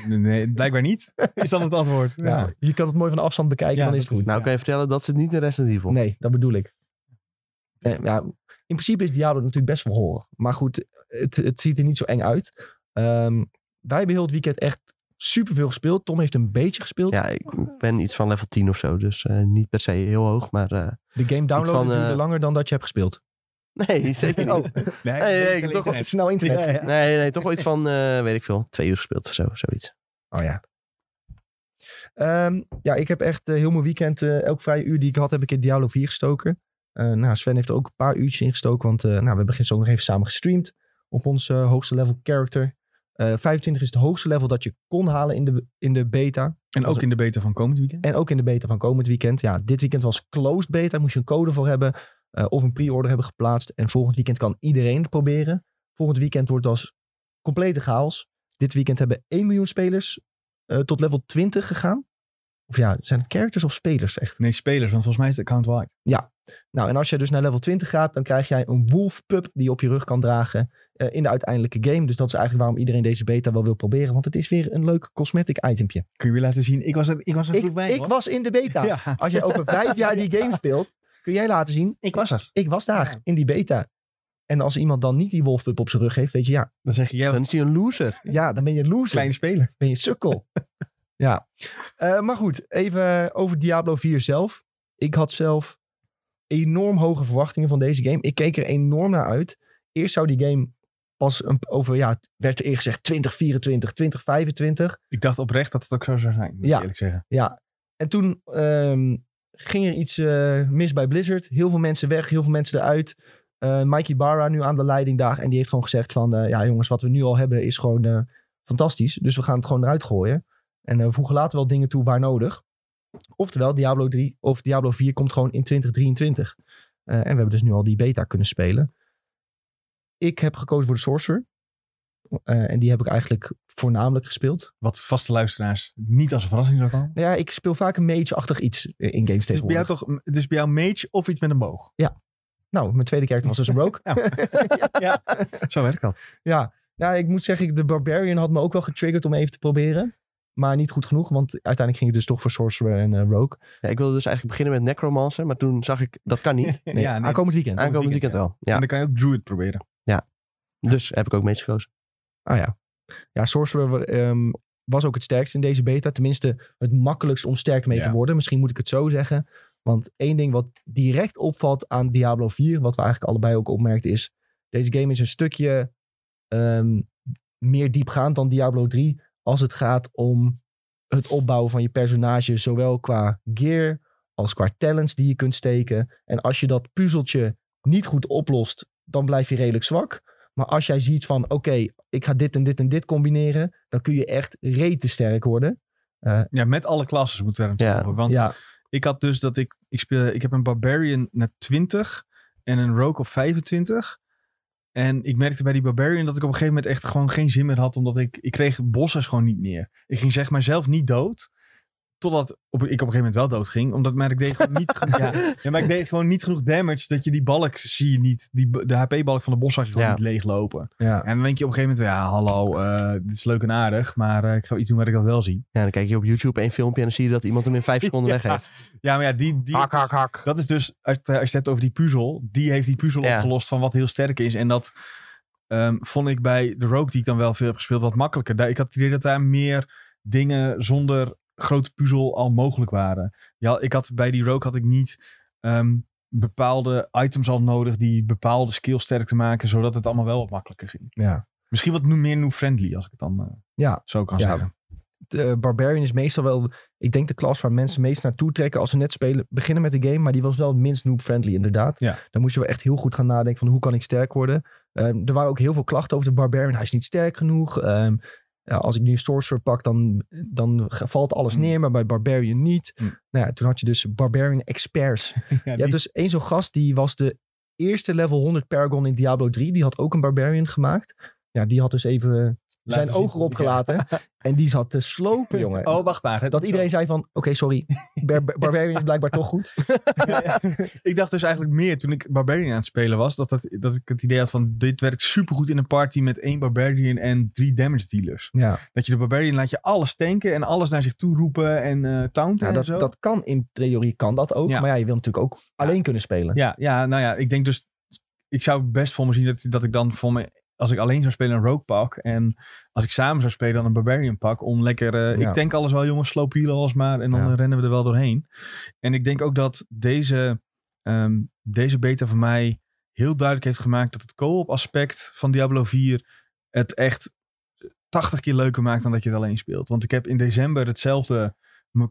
Nee, blijkbaar niet. Is dan het antwoord. Ja. Je kan het mooi van de afstand bekijken, Ja, dan is dat het goed. Nou, Ja. kan je vertellen dat ze het niet in Resident Evil. Nee, dat bedoel ik. Ja, in principe is Diablo natuurlijk best wel horror. Maar goed, het, het ziet er niet zo eng uit. Ehm, wij hebben heel het weekend echt superveel gespeeld. Tom heeft een beetje gespeeld. Ja, ik ben iets van level 10 of zo. Dus eh, niet per se heel hoog, maar... eh, De game downloaden van, duurde eh, langer dan dat je hebt gespeeld. Nee, zeker niet. Oh, Nee, hey, ik toch- snel internet. Ja, ja. Nee, nee, toch wel iets van, eh, weet ik veel, twee uur gespeeld of zo, zoiets. Oh ja. Ehm, ja, ik heb echt eh, heel mijn weekend, eh, elk vrije uur die ik had, heb ik in Diablo 4 gestoken. Eh, nou, Sven heeft er ook een paar uurtjes in gestoken, want eh, nou, we hebben gisteren ook nog even samen gestreamd op ons hoogste level character. Eh 25 is het hoogste level dat je kon halen in de, in de beta. En ook in de beta van komend weekend. En ook in de beta van komend weekend. Ja, dit weekend was closed beta. Moest je een code voor hebben. Eh, of een pre-order hebben geplaatst. En volgend weekend kan iedereen het proberen. Volgend weekend wordt als complete chaos. Dit weekend hebben 1 miljoen spelers eh, tot level 20 gegaan. Of ja, zijn het characters of spelers echt? Nee, spelers, want volgens mij is het account wide. Nou, en als je dus naar level 20 gaat, dan krijg jij een wolf pup die je op je rug kan dragen eh, in de uiteindelijke game. Dus dat is eigenlijk waarom iedereen deze beta wel wil proberen. Want het is weer een leuk cosmetic itempje. Kun je weer laten zien? Ik was er, ik was er Ik, bij. ik hoor. was in de beta. Ja. Als jij over vijf jaar die game speelt, kun jij laten zien. Ik was er. Ik was daar Ja. in die beta. En als iemand dan niet die wolfpup op zijn rug heeft, weet je, ja, Dan zeg je, jij was Dan een is hij een loser. ja dan ben je een loser. kleine speler. Ben je sukkel. ja. Eh, maar goed, even over Diablo 4 zelf. Ik had zelf enorm hoge verwachtingen van deze game. Ik keek er enorm naar uit. Eerst zou die game pas een, over, ja, werd eerst gezegd 2024, 2025. Ik dacht oprecht dat het ook zo zou zijn, moet Ja. ik eerlijk zeggen. Ja, en toen ehm, ging er iets eh, mis bij Blizzard. Heel veel mensen weg, heel veel mensen eruit. Eh Mikey Barra nu aan de leiding daar. En die heeft gewoon gezegd van... eh, ja jongens, wat we nu al hebben is gewoon fantastisch. Dus we gaan het gewoon eruit gooien. En we voegen later wel dingen toe waar nodig. Oftewel, Diablo 3 of Diablo 4 komt gewoon in 2023. Eh, en we hebben dus nu al die beta kunnen spelen. Ik heb gekozen voor de Sorcerer. Eh, en die heb ik eigenlijk voornamelijk gespeeld. Wat vaste luisteraars niet als een verrassing zou komen. Nou ja, ik speel vaak een mage-achtig iets eh, in games is bij jou toch, is bij jou mage of iets met een boog. Nou, mijn tweede character was dus een rogue. ja, zo werkt dat. ja. ja, ik moet zeggen, de Barbarian had me ook wel getriggerd om even te proberen. Maar niet goed genoeg, want uiteindelijk ging het dus toch voor Sorcerer en eh, Rogue. Ja, ik wilde dus eigenlijk beginnen met Necromancer, maar toen zag ik, dat kan niet. Nee, ja, nee. aankomend weekend. Aankomend weekend wel. Ja, En dan kan je ook Druid proberen. dus heb ik ook mee Ah ja. Ja, Sorcerer ehm, was ook het sterkst in deze beta. Tenminste, het makkelijkst om sterk mee te worden. Misschien moet ik het zo zeggen. Want één ding wat direct opvalt aan Diablo 4, wat we eigenlijk allebei ook opmerkten, is deze game is een stukje ehm, meer diepgaand dan Diablo 3 als het gaat om het opbouwen van je personage, zowel qua gear als qua talents die je kunt steken. En als je dat puzzeltje niet goed oplost, dan blijf je redelijk zwak. Maar als jij ziet van, oké, ik ga dit en dit en dit combineren, dan kun je echt rete sterk worden. Ja, met alle klassen moeten we er Ja. natuurlijk over. Want ja, ik had dus dat ik, ik speel, ik heb een Barbarian naar 20 en een Rogue op 25. En ik merkte bij die Barbarian dat ik op een gegeven moment echt gewoon geen zin meer had. Omdat ik, ik kreeg bossers gewoon niet neer. Ik ging zeg maar zelf niet dood. Totdat op, ik op een gegeven moment wel dood ging. Omdat maar ik deed gewoon niet genoeg, ja, ja, maar ik deed gewoon niet genoeg damage. Dat je die balk zie je niet. Die, de HP-balk van de bos zag je gewoon Ja. niet leeglopen. ja. En dan denk je op een gegeven moment, ja hallo, eh, dit is leuk en aardig. Maar eh, ik ga iets doen waar ik dat wel zie. Ja, dan kijk je op YouTube één filmpje en dan zie je dat iemand hem in vijf seconden weg heeft. Ja, maar ja, die, die, Hak, hak, hak. Dat is dus, als, het- als je het hebt over die puzzel, die heeft die puzzel opgelost van wat heel sterk is. En dat ehm, vond ik bij de Rogue, die ik dan wel veel heb gespeeld, wat makkelijker. Daar, ik had het idee dat daar meer dingen zonder grote puzzel al mogelijk waren. Ja, ik had bij die Rogue had ik niet ehm, bepaalde items al nodig die bepaalde skills sterk te maken, zodat het allemaal wel wat makkelijker ging. ja. Misschien wat nu meer noob-friendly, als ik het dan eh, Ja. zo kan Ja. zeggen. De eh, Barbarian is meestal wel, ik denk de klas waar mensen meest naartoe trekken als ze net spelen, beginnen met de game. Maar die was wel het minst noob-friendly inderdaad. Ja. Dan moest je wel echt heel goed gaan nadenken van hoe kan ik sterk worden. Ehm, er waren ook heel veel klachten over de Barbarian. Hij is niet sterk genoeg. Ehm, ja, als ik nu Sorcerer pak, dan, dan valt alles Hmm. neer, maar bij Barbarian niet. Hmm. Nou ja, toen had je dus Barbarian Experts. Ja, Je hebt dus één zo'n gast, die was de eerste level 100 Paragon in Diablo 3. Die had ook een Barbarian gemaakt. Ja, die had dus even zijn ogen erop gelaten. En die zat te slopen, jongen. Oh, wacht maar. dat iedereen zei van, oké, sorry. Bar- Bar- Barbarian is blijkbaar toch goed. Ja, ja. ik dacht dus eigenlijk meer toen ik Barbarian aan het spelen was, dat, dat, dat ik het idee had van dit werkt supergoed in een party met één Barbarian en drie damage dealers. Ja, Dat je de Barbarian laat je alles tanken en alles naar zich toe roepen en eh taunten ja en dat, zo. dat kan in theorie kan dat ook. Maar ja, je wil natuurlijk ook alleen kunnen spelen. Ja, ja, nou ja, ik denk dus, ik zou best voor me zien dat, dat ik dan voor me, als ik alleen zou spelen een Rogue pak en als ik samen zou spelen dan een Barbarian pak om lekker, eh, Ja. ik tank alles wel jongens, slow healen alles maar en dan Ja. eh, rennen we er wel doorheen. En ik denk ook dat deze, ehm, deze beta voor mij heel duidelijk heeft gemaakt dat het co-op aspect van Diablo 4 het echt 80 keer leuker maakt dan dat je het alleen speelt. Want ik heb in december hetzelfde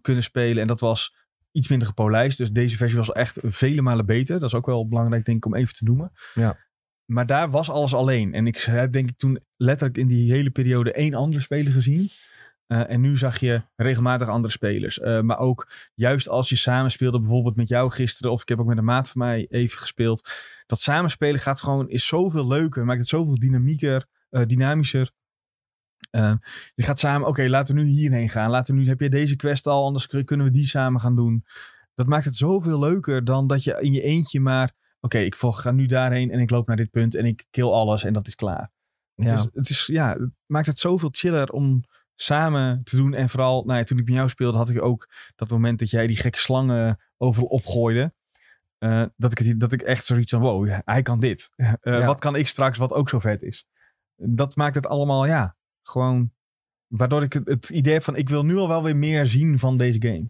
kunnen spelen en dat was iets minder gepolijst. Dus deze versie was echt vele malen beter. Dat is ook wel belangrijk denk ik om even te noemen. Ja. Maar daar was alles alleen. En ik heb denk ik toen letterlijk in die hele periode één andere speler gezien. Eh, en nu zag je regelmatig andere spelers. Eh, maar ook juist als je samenspeelde, bijvoorbeeld met jou gisteren, of ik heb ook met een maat van mij even gespeeld. Dat samenspelen gaat gewoon, is zoveel leuker, maakt het zoveel dynamieker, eh, dynamischer. Je gaat samen, oké, laten we nu hierheen gaan. Laten we nu, heb je deze quest al, anders kun- kunnen we die samen gaan doen. Dat maakt het zoveel leuker dan dat je in je eentje maar, oké, ik volg, ga nu daarheen en ik loop naar dit punt en ik kill alles en dat is klaar. Het, Ja. is, het, is, ja, het maakt het zoveel chiller om samen te doen. En vooral, nou ja, toen ik met jou speelde, had ik ook dat moment dat jij die gekke slangen overal opgooide. Eh, dat, ik het, dat ik echt zoiets van, wow, ja, hij kan dit. Eh, Ja. Wat kan ik straks, wat ook zo vet is. Dat maakt het allemaal, ja, gewoon... Waardoor ik het, het idee heb van, ik wil nu al wel weer meer zien van deze game.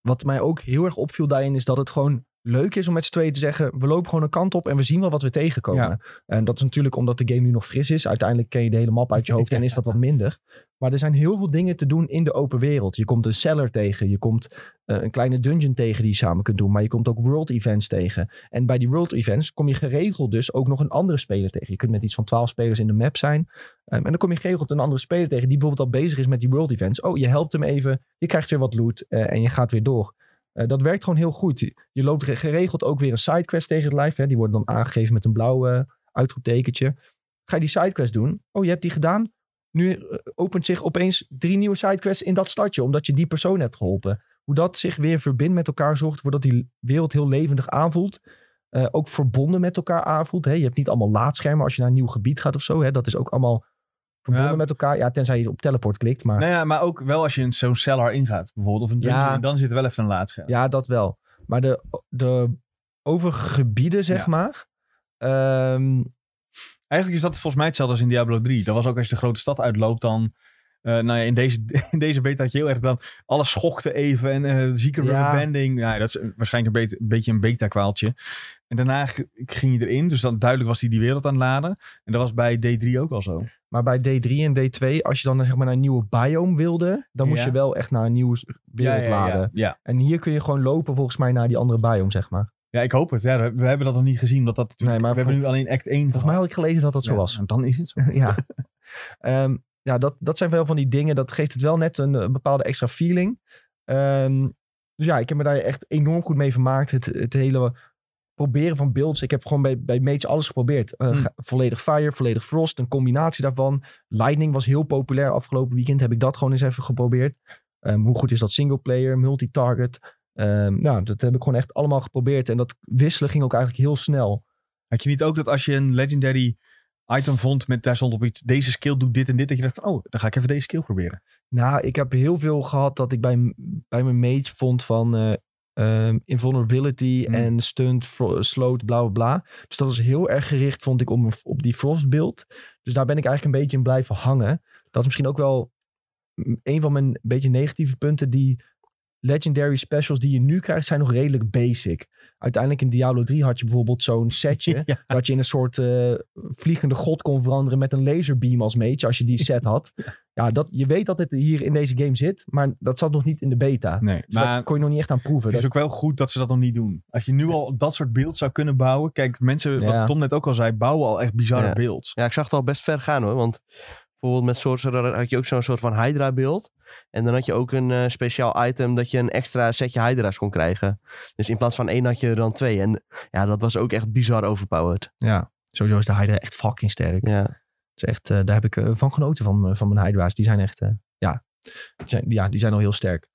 Wat mij ook heel erg opviel daarin is dat het gewoon leuk is om met z'n tweeën te zeggen... we lopen gewoon een kant op en we zien wel wat we tegenkomen. Ja. En dat is natuurlijk omdat de game nu nog fris is. Uiteindelijk ken je de hele map uit je hoofd en is dat wat minder. Maar er zijn heel veel dingen te doen in de open wereld. Je komt een cellar tegen, je komt eh, een kleine dungeon tegen die je samen kunt doen. Maar je komt ook world events tegen. En bij die world events kom je geregeld dus ook nog een andere speler tegen. Je kunt met iets van 12 spelers in de map zijn. Ehm, en dan kom je geregeld een andere speler tegen die bijvoorbeeld al bezig is met die world events. Oh, je helpt hem even, je krijgt weer wat loot eh, en je gaat weer door. Eh, dat werkt gewoon heel goed. Je loopt re- geregeld ook weer een sidequest tegen het lijf. Hè. Die worden dan aangegeven met een blauw eh, uitroeptekentje. Ga je die sidequest doen? Oh, je hebt die gedaan? Nu eh, opent zich opeens drie nieuwe sidequests in dat stadje, omdat je die persoon hebt geholpen. Hoe dat zich weer verbindt met elkaar zorgt ervoor dat die wereld heel levendig aanvoelt. Ook verbonden met elkaar aanvoelt. Hè. Je hebt niet allemaal laadschermen als je naar een nieuw gebied gaat of zo. Hè. Dat is ook allemaal verbonden Ja. met elkaar. Ja, tenzij je op teleport klikt. Maar Nou ja, maar ook wel als je in zo'n cellar ingaat, bijvoorbeeld, of een dungeon, Ja. dan zit er wel even een laadscherm. Ja, dat wel. Maar de, de overige gebieden, zeg Ja. maar. ehm, Eigenlijk is dat volgens mij hetzelfde als in Diablo 3. Dat was ook als je de grote stad uitloopt, dan... eh, nou ja, in deze, in deze beta had je heel erg dan... Alles schokte even en eh zieke Ja. Nou, dat is waarschijnlijk een, beetje- een beetje een beta-kwaaltje. En daarna ging je erin. Dus dan duidelijk was hij die wereld aan het laden. En dat was bij D3 ook al zo. Maar bij D3 en D2, als je dan zeg maar, naar een nieuwe biome wilde, dan moest Ja. je wel echt naar een nieuwe wereld ja, ja, laden. Ja, ja. En hier kun je gewoon lopen volgens mij naar die andere biome, zeg maar. Ja, ik hoop het. Ja, we hebben dat nog niet gezien. Dat dat Nee, maar we hebben nu alleen act 1 Volgens mij had ik gelezen dat dat zo was. en dan is het zo. ja. Ehm, ja, dat, dat zijn wel van die dingen. Dat geeft het wel net een, bepaalde extra feeling. Ehm, dus ja, ik heb me daar echt enorm goed mee vermaakt. Het, het hele proberen van builds. Ik heb gewoon bij, bij Mage alles geprobeerd. Eh, Hmm. Volledig Fire, volledig Frost. Een combinatie daarvan. Lightning was heel populair afgelopen weekend. Heb ik dat gewoon eens even geprobeerd. Ehm, hoe goed is dat singleplayer, multi-target? Ehm, nou, dat heb ik gewoon echt allemaal geprobeerd. En dat wisselen ging ook eigenlijk heel snel. Had je niet ook dat als je een legendary item vond met daar stond op iets, deze skill doet dit en dit, dat je dacht, oh, dan ga ik even deze skill proberen. Nou, ik heb heel veel gehad dat ik bij, bij mijn mage vond van eh, ehm, invulnerability Hmm. en stunt, sloot, bla bla bla. Dus dat was heel erg gericht, vond ik, om, op die frost build. Dus daar ben ik eigenlijk een beetje in blijven hangen. Dat is misschien ook wel mm, een van mijn beetje negatieve punten. Die legendary specials die je nu krijgt, zijn nog redelijk basic. Uiteindelijk in Diablo 3 had je bijvoorbeeld zo'n setje. Ja. Dat je in een soort eh, vliegende god kon veranderen met een laserbeam als mage, als je die set had. Ja, dat, je weet dat het hier in deze game zit, maar dat zat nog niet in de beta. Nee, Dus maar dat kon je nog niet echt aan proeven. het is Dat- ook wel goed dat ze dat nog niet doen. Als je nu al dat soort beelds zou kunnen bouwen. Kijk, mensen, Ja. wat Tom net ook al zei, bouwen al echt bizarre Ja. beelds. Ja, ik zag het al best ver gaan hoor. Want bijvoorbeeld met Sorcerer had je ook zo'n soort van Hydra beeld. En dan had je ook een eh, speciaal item dat je een extra setje Hydra's kon krijgen. Dus in plaats van één had je er dan twee. En ja, dat was ook echt bizar overpowered. ja, sowieso is de Hydra echt fucking sterk. Ja, is echt, eh, daar heb ik eh, van genoten van, eh, van mijn Hydra's. Die zijn echt, ja, die zijn, ja, die zijn al heel sterk.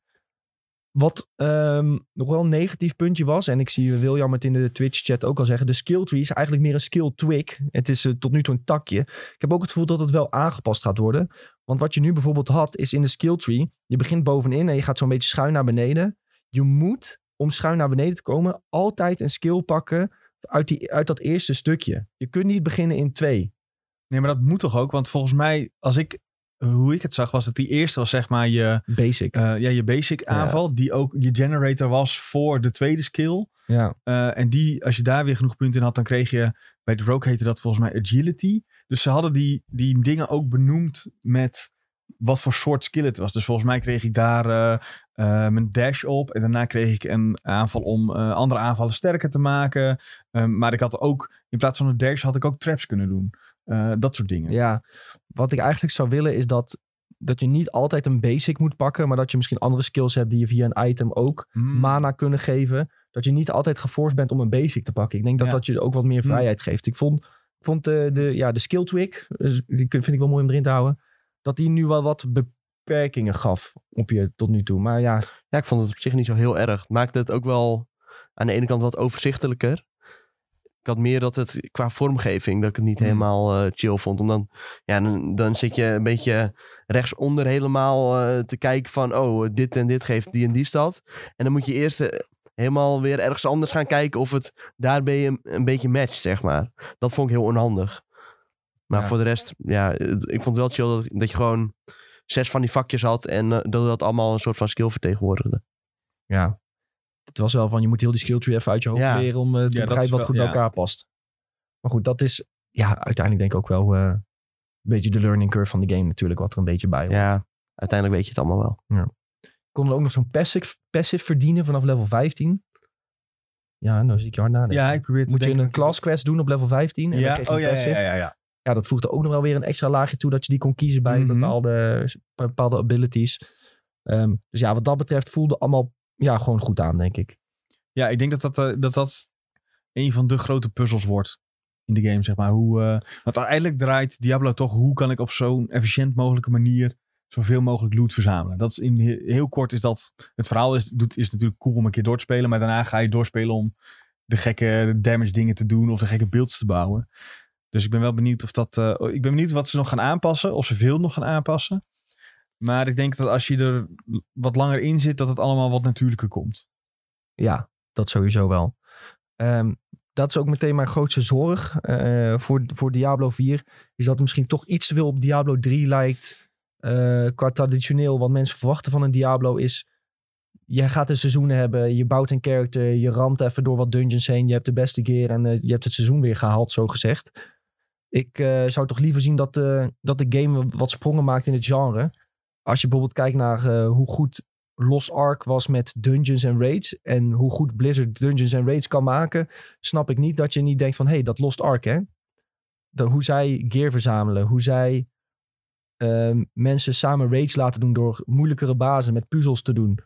Wat ehm, nog wel een negatief puntje was, en ik zie William het in de Twitch-chat ook al zeggen, de skill tree is eigenlijk meer een skill twig. Het is tot nu toe een takje. Ik heb ook het gevoel dat het wel aangepast gaat worden. Want wat je nu bijvoorbeeld had, is in de skill tree, je begint bovenin en je gaat zo'n beetje schuin naar beneden. Je moet, om schuin naar beneden te komen, altijd een skill pakken uit, die, uit dat eerste stukje. Je kunt niet beginnen in twee. Nee, maar dat moet toch ook? Want volgens mij, als ik, hoe ik het zag, was dat die eerste was zeg maar je, Basic. eh, ja, je basic aanval. Die ook je generator was voor de tweede skill. ja. Eh, en die, als je daar weer genoeg punten in had, dan kreeg je, bij de Rogue heette dat volgens mij agility. Dus ze hadden die, die dingen ook benoemd met wat voor soort skill het was. Dus volgens mij kreeg ik daar eh, eh, mijn dash op. En daarna kreeg ik een aanval om eh, andere aanvallen sterker te maken. Ehm, maar ik had ook, in plaats van een dash, had ik ook traps kunnen doen. Eh, dat soort dingen. Ja, wat ik eigenlijk zou willen is dat, dat je niet altijd een basic moet pakken, maar dat je misschien andere skills hebt die je via een item ook Hmm. mana kunnen geven. Dat je niet altijd geforced bent om een basic te pakken. Ik denk dat Ja. dat je ook wat meer Hmm. vrijheid geeft. Ik vond, vond de, de, ja, de skill twig, eh, die vind ik wel mooi om erin te houden, dat die nu wel wat beperkingen gaf op je tot nu toe. Maar ja, Ja, ik vond het op zich niet zo heel erg. Het maakte het ook wel aan de ene kant wat overzichtelijker. Ik had meer dat het qua vormgeving, dat ik het niet Mm. helemaal eh, chill vond. Om dan, ja, dan, dan zit je een beetje rechtsonder helemaal eh, te kijken van, oh, dit en dit geeft die en die stad. En dan moet je eerst eh, helemaal weer ergens anders gaan kijken of het daarbij een, een beetje matcht, zeg maar. Dat vond ik heel onhandig. Maar Ja. voor de rest, ja, het- ik vond het wel chill dat, dat je gewoon zes van die vakjes had en dat dat allemaal een soort van skill vertegenwoordigde. ja, het was wel van je moet heel die skill tree even uit je hoofd Ja. leren om eh, te is begrijpen wat wel- goed bij ja. elkaar past. Maar goed, dat is ja, uiteindelijk denk ik ook wel eh, een beetje de learning curve van de game natuurlijk, wat er een beetje bij hoort. Ja, uiteindelijk weet je het allemaal wel. kon er ook nog zo'n passive, passive verdienen vanaf level 15. Ja, nou zie ik je hard nadenken. Ja, ik probeer Moet je een class quest doen op level 15 en dan Ja, krijg je oh ja, ja, ja, ja, ja. Ja, dat voegt er ook nog wel weer een extra laagje toe dat je die kon kiezen bij Mhm. bepaalde, bepaalde abilities. Ehm, dus ja, wat dat betreft voelde allemaal ja, gewoon goed aan, denk ik. Ja, ik denk dat dat, eh, dat dat een van de grote puzzels wordt in de game, zeg maar. Hoe, eh, want uiteindelijk draait Diablo toch, hoe kan ik op zo'n efficiënt mogelijke manier zoveel mogelijk loot verzamelen. Dat is in he- heel kort is dat, het verhaal is, doet, is natuurlijk cool om een keer door te spelen, maar daarna ga je doorspelen om de gekke damage dingen te doen of de gekke builds te bouwen. Dus ik ben wel benieuwd of dat, eh, ik ben benieuwd wat ze nog gaan aanpassen, of ze veel nog gaan aanpassen. Maar ik denk dat als je er wat langer in zit, dat het allemaal wat natuurlijker komt. Ja, dat sowieso wel. Ehm, dat is ook meteen mijn grootste zorg eh, voor, voor Diablo 4. Is dat het misschien toch iets te veel op Diablo 3 lijkt. eh, qua traditioneel, wat mensen verwachten van een Diablo is... Je gaat een seizoen hebben, je bouwt een character, je ramt even door wat dungeons heen. Je hebt de beste gear en eh, je hebt het seizoen weer gehaald, zo gezegd. Ik zou toch liever zien dat, dat de game wat sprongen maakt in het genre. Als je bijvoorbeeld kijkt naar eh, hoe goed Lost Ark was met dungeons en raids. En hoe goed Blizzard dungeons en raids kan maken. Snap ik niet dat je niet denkt van... Hé, hey, dat Lost Ark hè. Hoe zij gear verzamelen. Hoe zij ehm, mensen samen raids laten doen door moeilijkere bazen met puzzels te doen.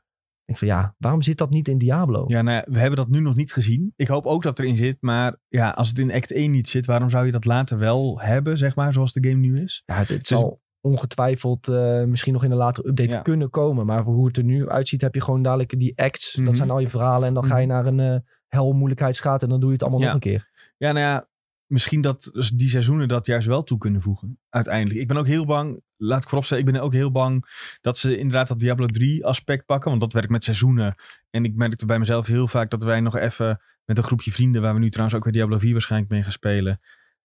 Ik van ja, waarom zit dat niet in Diablo? Ja, nou ja, we hebben dat nu nog niet gezien. Ik hoop ook dat erin zit. Maar ja, als het in Act 1 niet zit, waarom zou je dat later wel hebben, zeg maar, zoals de game nu is? Ja, het, het zal ongetwijfeld eh, misschien nog in een latere update Ja. kunnen komen. Maar voor hoe het er nu uitziet heb je gewoon dadelijk die acts. Mhm. Dat zijn al je verhalen. En dan ga je Mhm. naar een eh hel moeilijkheidsgraad en dan doe je het allemaal Ja. nog een keer. Ja, nou ja, misschien dat die seizoenen dat juist wel toe kunnen voegen. Uiteindelijk. Ik ben ook heel bang, laat ik vooropstellen, ik ben ook heel bang dat ze inderdaad dat Diablo 3 aspect pakken. Want dat werkt met seizoenen. En ik merkte bij mezelf heel vaak dat wij nog even met een groepje vrienden, waar we nu trouwens ook weer Diablo 4 waarschijnlijk mee gaan spelen,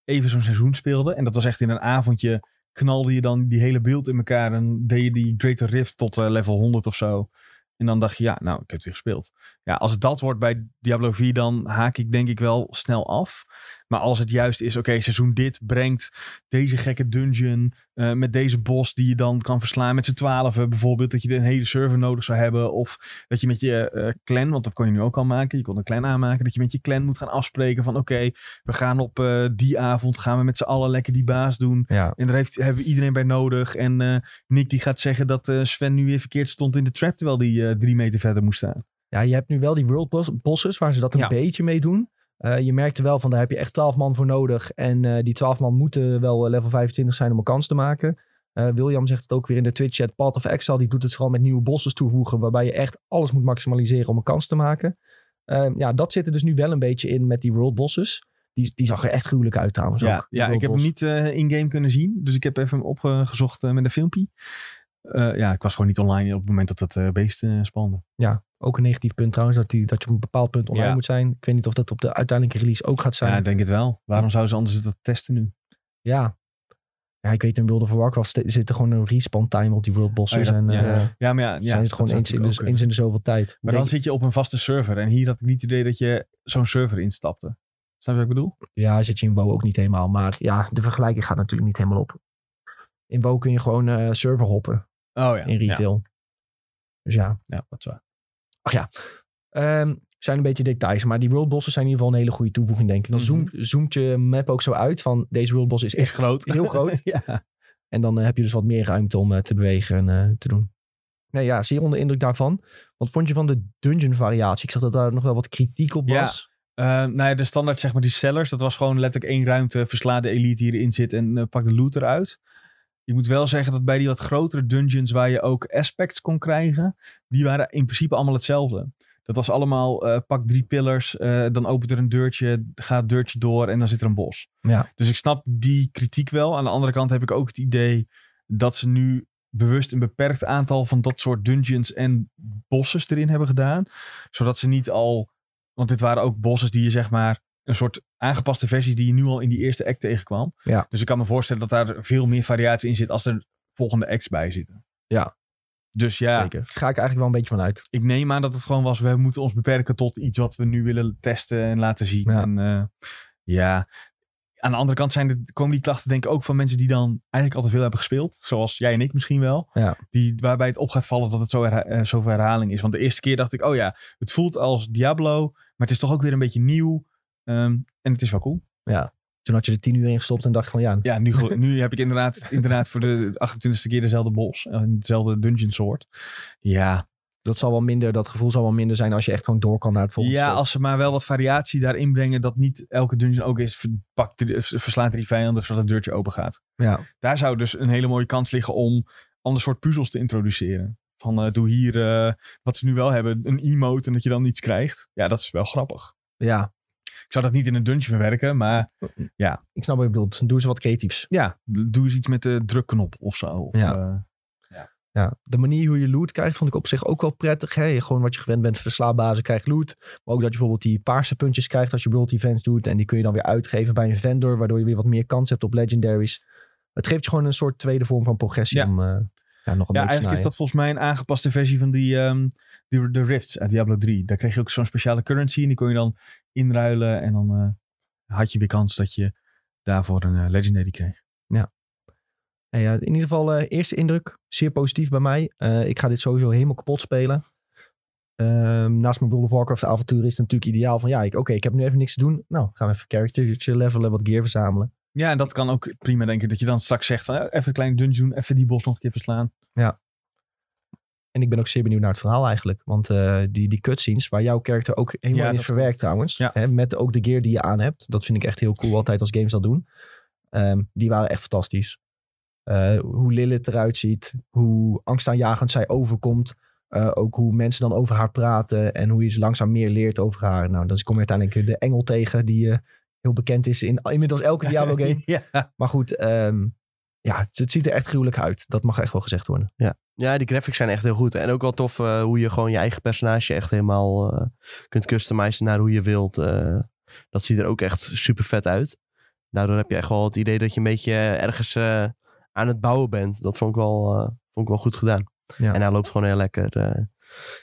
even zo'n seizoen speelden. En dat was echt in een avondje, knalde je dan die hele beeld in elkaar en deed je die Greater Rift tot eh, level 100 of zo. En dan dacht je, ja, nou, ik heb het weer gespeeld. Ja, als het dat wordt bij Diablo 4, dan haak ik denk ik wel snel af. Maar als het juist is, oké, seizoen dit brengt deze gekke dungeon eh, met deze boss die je dan kan verslaan met z'n twaalfen bijvoorbeeld. Dat je een hele server nodig zou hebben. Of dat je met je eh, clan, want dat kon je nu ook al maken. Je kon een clan aanmaken. Dat je met je clan moet gaan afspreken van oké, we gaan op eh, die avond gaan we met z'n allen lekker die baas doen. Ja, En daar heeft, hebben we iedereen bij nodig. En Nick die gaat zeggen dat Sven nu weer verkeerd stond in de trap terwijl die drie meter verder moest staan. Ja, je hebt nu wel die world boss, bosses waar ze dat een Ja. beetje mee doen. Eh, je merkte wel van daar heb je echt 12 man voor nodig. En eh, die 12 man moeten wel eh, level 25 zijn om een kans te maken. Eh, William zegt het ook weer in de Twitch chat. Path of Exile die doet het vooral met nieuwe bosses toevoegen. Waarbij je echt alles moet maximaliseren om een kans te maken. Eh, ja, dat zit er dus nu wel een beetje in met die world bosses. Die, die zag er echt gruwelijk uit trouwens Ja, ook. ja ik heb hem niet in-game kunnen zien. Dus ik heb even hem opgezocht met een filmpje. Eh, ja, ik was gewoon niet online op het moment dat dat eh, beest eh, spande. Ja, ook een negatief punt trouwens. Dat, die, dat je op een bepaald punt online Ja. moet zijn. Ik weet niet of dat op de uiteindelijke release ook gaat zijn. Ja, ik denk het wel. Waarom zouden ze anders dat testen nu? Ja. Ja, ik weet in World of Warcraft zit er gewoon een respawn time op die world bosses. Oh ja, dat- en ja. Ja, maar ja, ja zijn het gewoon eens in, de, eens in de zoveel tijd. Maar dan zit je op een vaste server. En hier had ik niet het idee dat je zo'n server instapte. Snap je wat ik bedoel? Ja, zit je in WoW ook niet helemaal. Maar ja, de vergelijking gaat natuurlijk niet helemaal op. In WoW kun je gewoon server hoppen Oh ja. in retail. Dus ja, Ja, ja dat is waar. Ehm, zijn een beetje details, maar die worldbossen zijn in ieder geval een hele goede toevoeging, denk ik. Dan Mhm. zoomt, zoomt je map ook zo uit van deze worldboss is Is echt groot. heel groot. ja. En dan eh, heb je dus wat meer ruimte om eh, te bewegen en eh, te doen. Nee, ja, zeer onder indruk daarvan. Wat vond je van de dungeon variatie? Ik zag dat daar nog wel wat kritiek op Ja. was. Eh, nou ja, de standaard, zeg maar, die sellers, dat was gewoon letterlijk één ruimte. Versla de elite die erin zit en pak de loot eruit. Ik moet wel zeggen dat bij die wat grotere dungeons waar je ook aspects kon krijgen, die waren in principe allemaal hetzelfde. Dat was allemaal eh, pak drie pillars, eh, dan opent er een deurtje, gaat het deurtje door en dan zit er een bos. Ja. Dus ik snap die kritiek wel. Aan de andere kant heb ik ook het idee dat ze nu bewust een beperkt aantal van dat soort dungeons en bosses erin hebben gedaan. Zodat ze niet al, want dit waren ook bosses die je zeg maar een soort aangepaste versies die je nu al in die eerste act tegenkwam. Ja. Dus ik kan me voorstellen dat daar veel meer variatie in zit als er volgende acts bij zitten. Ja. Dus ja, Zeker. Ga ik eigenlijk wel een beetje van uit. ik neem aan dat het gewoon was, we moeten ons beperken tot iets wat we nu willen testen en laten zien. Ja. En eh, ja, aan de andere kant zijn de, komen die klachten denk ik ook van mensen die dan eigenlijk al te veel hebben gespeeld. Zoals jij en ik misschien wel. Ja. Die, waarbij het op gaat vallen dat het zo herha- eh, zoveel herhaling is. Want de eerste keer dacht ik, oh ja, het voelt als Diablo, maar het is toch ook weer een beetje nieuw. Ehm, en het is wel cool. Toen had je er tien uur in gestopt en dacht van ja, Ja, nu, nu heb ik inderdaad, inderdaad voor de 28e keer dezelfde bos. en dezelfde dungeon soort. Ja, dat zal wel minder, dat gevoel zal wel minder zijn als je echt gewoon door kan naar het volgende Ja, stuk. als ze maar wel wat variatie daarin brengen. Dat niet elke dungeon ook is. ver- Pak, drie- verslaat drie vijanden zodat het deurtje open gaat. Ja, Daar zou dus een hele mooie kans liggen om ander soort puzzels te introduceren. Van eh, doe hier eh, wat ze nu wel hebben. Een emote en dat je dan iets krijgt. Ja, dat is wel grappig. ja, Ik zou dat niet in een dungeon verwerken. Maar ik snap wat je bedoelt. Doe ze wat creatiefs. ja, doe eens iets met de drukknop of zo. Of, Ja. eh, Ja, de manier hoe je loot krijgt vond ik op zich ook wel prettig. Hè? Gewoon wat je gewend bent, verslaanbazen krijgt loot. Maar ook dat je bijvoorbeeld die paarse puntjes krijgt als je bijvoorbeeld events doet. En die kun je dan weer uitgeven bij een vendor, waardoor je weer wat meer kans hebt op legendaries. Het geeft je gewoon een soort tweede vorm van progressie Ja. om eh, ja, nog een ja, beetje eigenlijk is dat volgens mij een aangepaste versie van die, ehm, die de Rifts uit Diablo 3. Daar kreeg je ook zo'n speciale currency en die kon je dan inruilen. En dan eh, had je weer kans dat je daarvoor een eh, legendary kreeg. Nee, ja, in ieder geval, eh, eerste indruk, zeer positief bij mij. Ik ga dit sowieso helemaal kapot spelen. Ehm, naast mijn World of Warcraft avontuur is het natuurlijk ideaal van... ja, oké, ik heb nu even niks te doen. Nou, gaan we even charactertje levelen, wat gear verzamelen. Ja, en dat kan ook prima denk ik. Dat je dan straks zegt van even een kleine dungeon. Even die bos nog een keer verslaan. En ik ben ook zeer benieuwd naar het verhaal eigenlijk. Want eh, die, die cutscenes, waar jouw karakter ook helemaal Ja, in is dat- verwerkt trouwens. Ja. Hè, met ook de gear die je aan hebt. Dat vind ik echt heel cool altijd als games dat doen. Ehm, die waren echt fantastisch. Eh, hoe Lilith eruit ziet. Hoe angstaanjagend zij overkomt. Eh, ook hoe mensen dan over haar praten. En hoe je ze langzaam meer leert over haar. Nou, dan kom je uiteindelijk de engel tegen. Die heel bekend is in inmiddels elke Diablo game. ja. Maar goed, ehm, ja, het, ziet er echt gruwelijk uit. Dat mag echt wel gezegd worden. Ja, die graphics zijn echt heel goed. En ook wel tof eh, hoe je gewoon je eigen personage echt helemaal eh, kunt customizen naar hoe je wilt. Eh, dat ziet er ook echt super vet uit. Daardoor heb je echt wel het idee dat je een beetje ergens aan het bouwen bent. Dat vond ik wel, vond ik wel goed gedaan. Ja. En hij loopt gewoon heel lekker.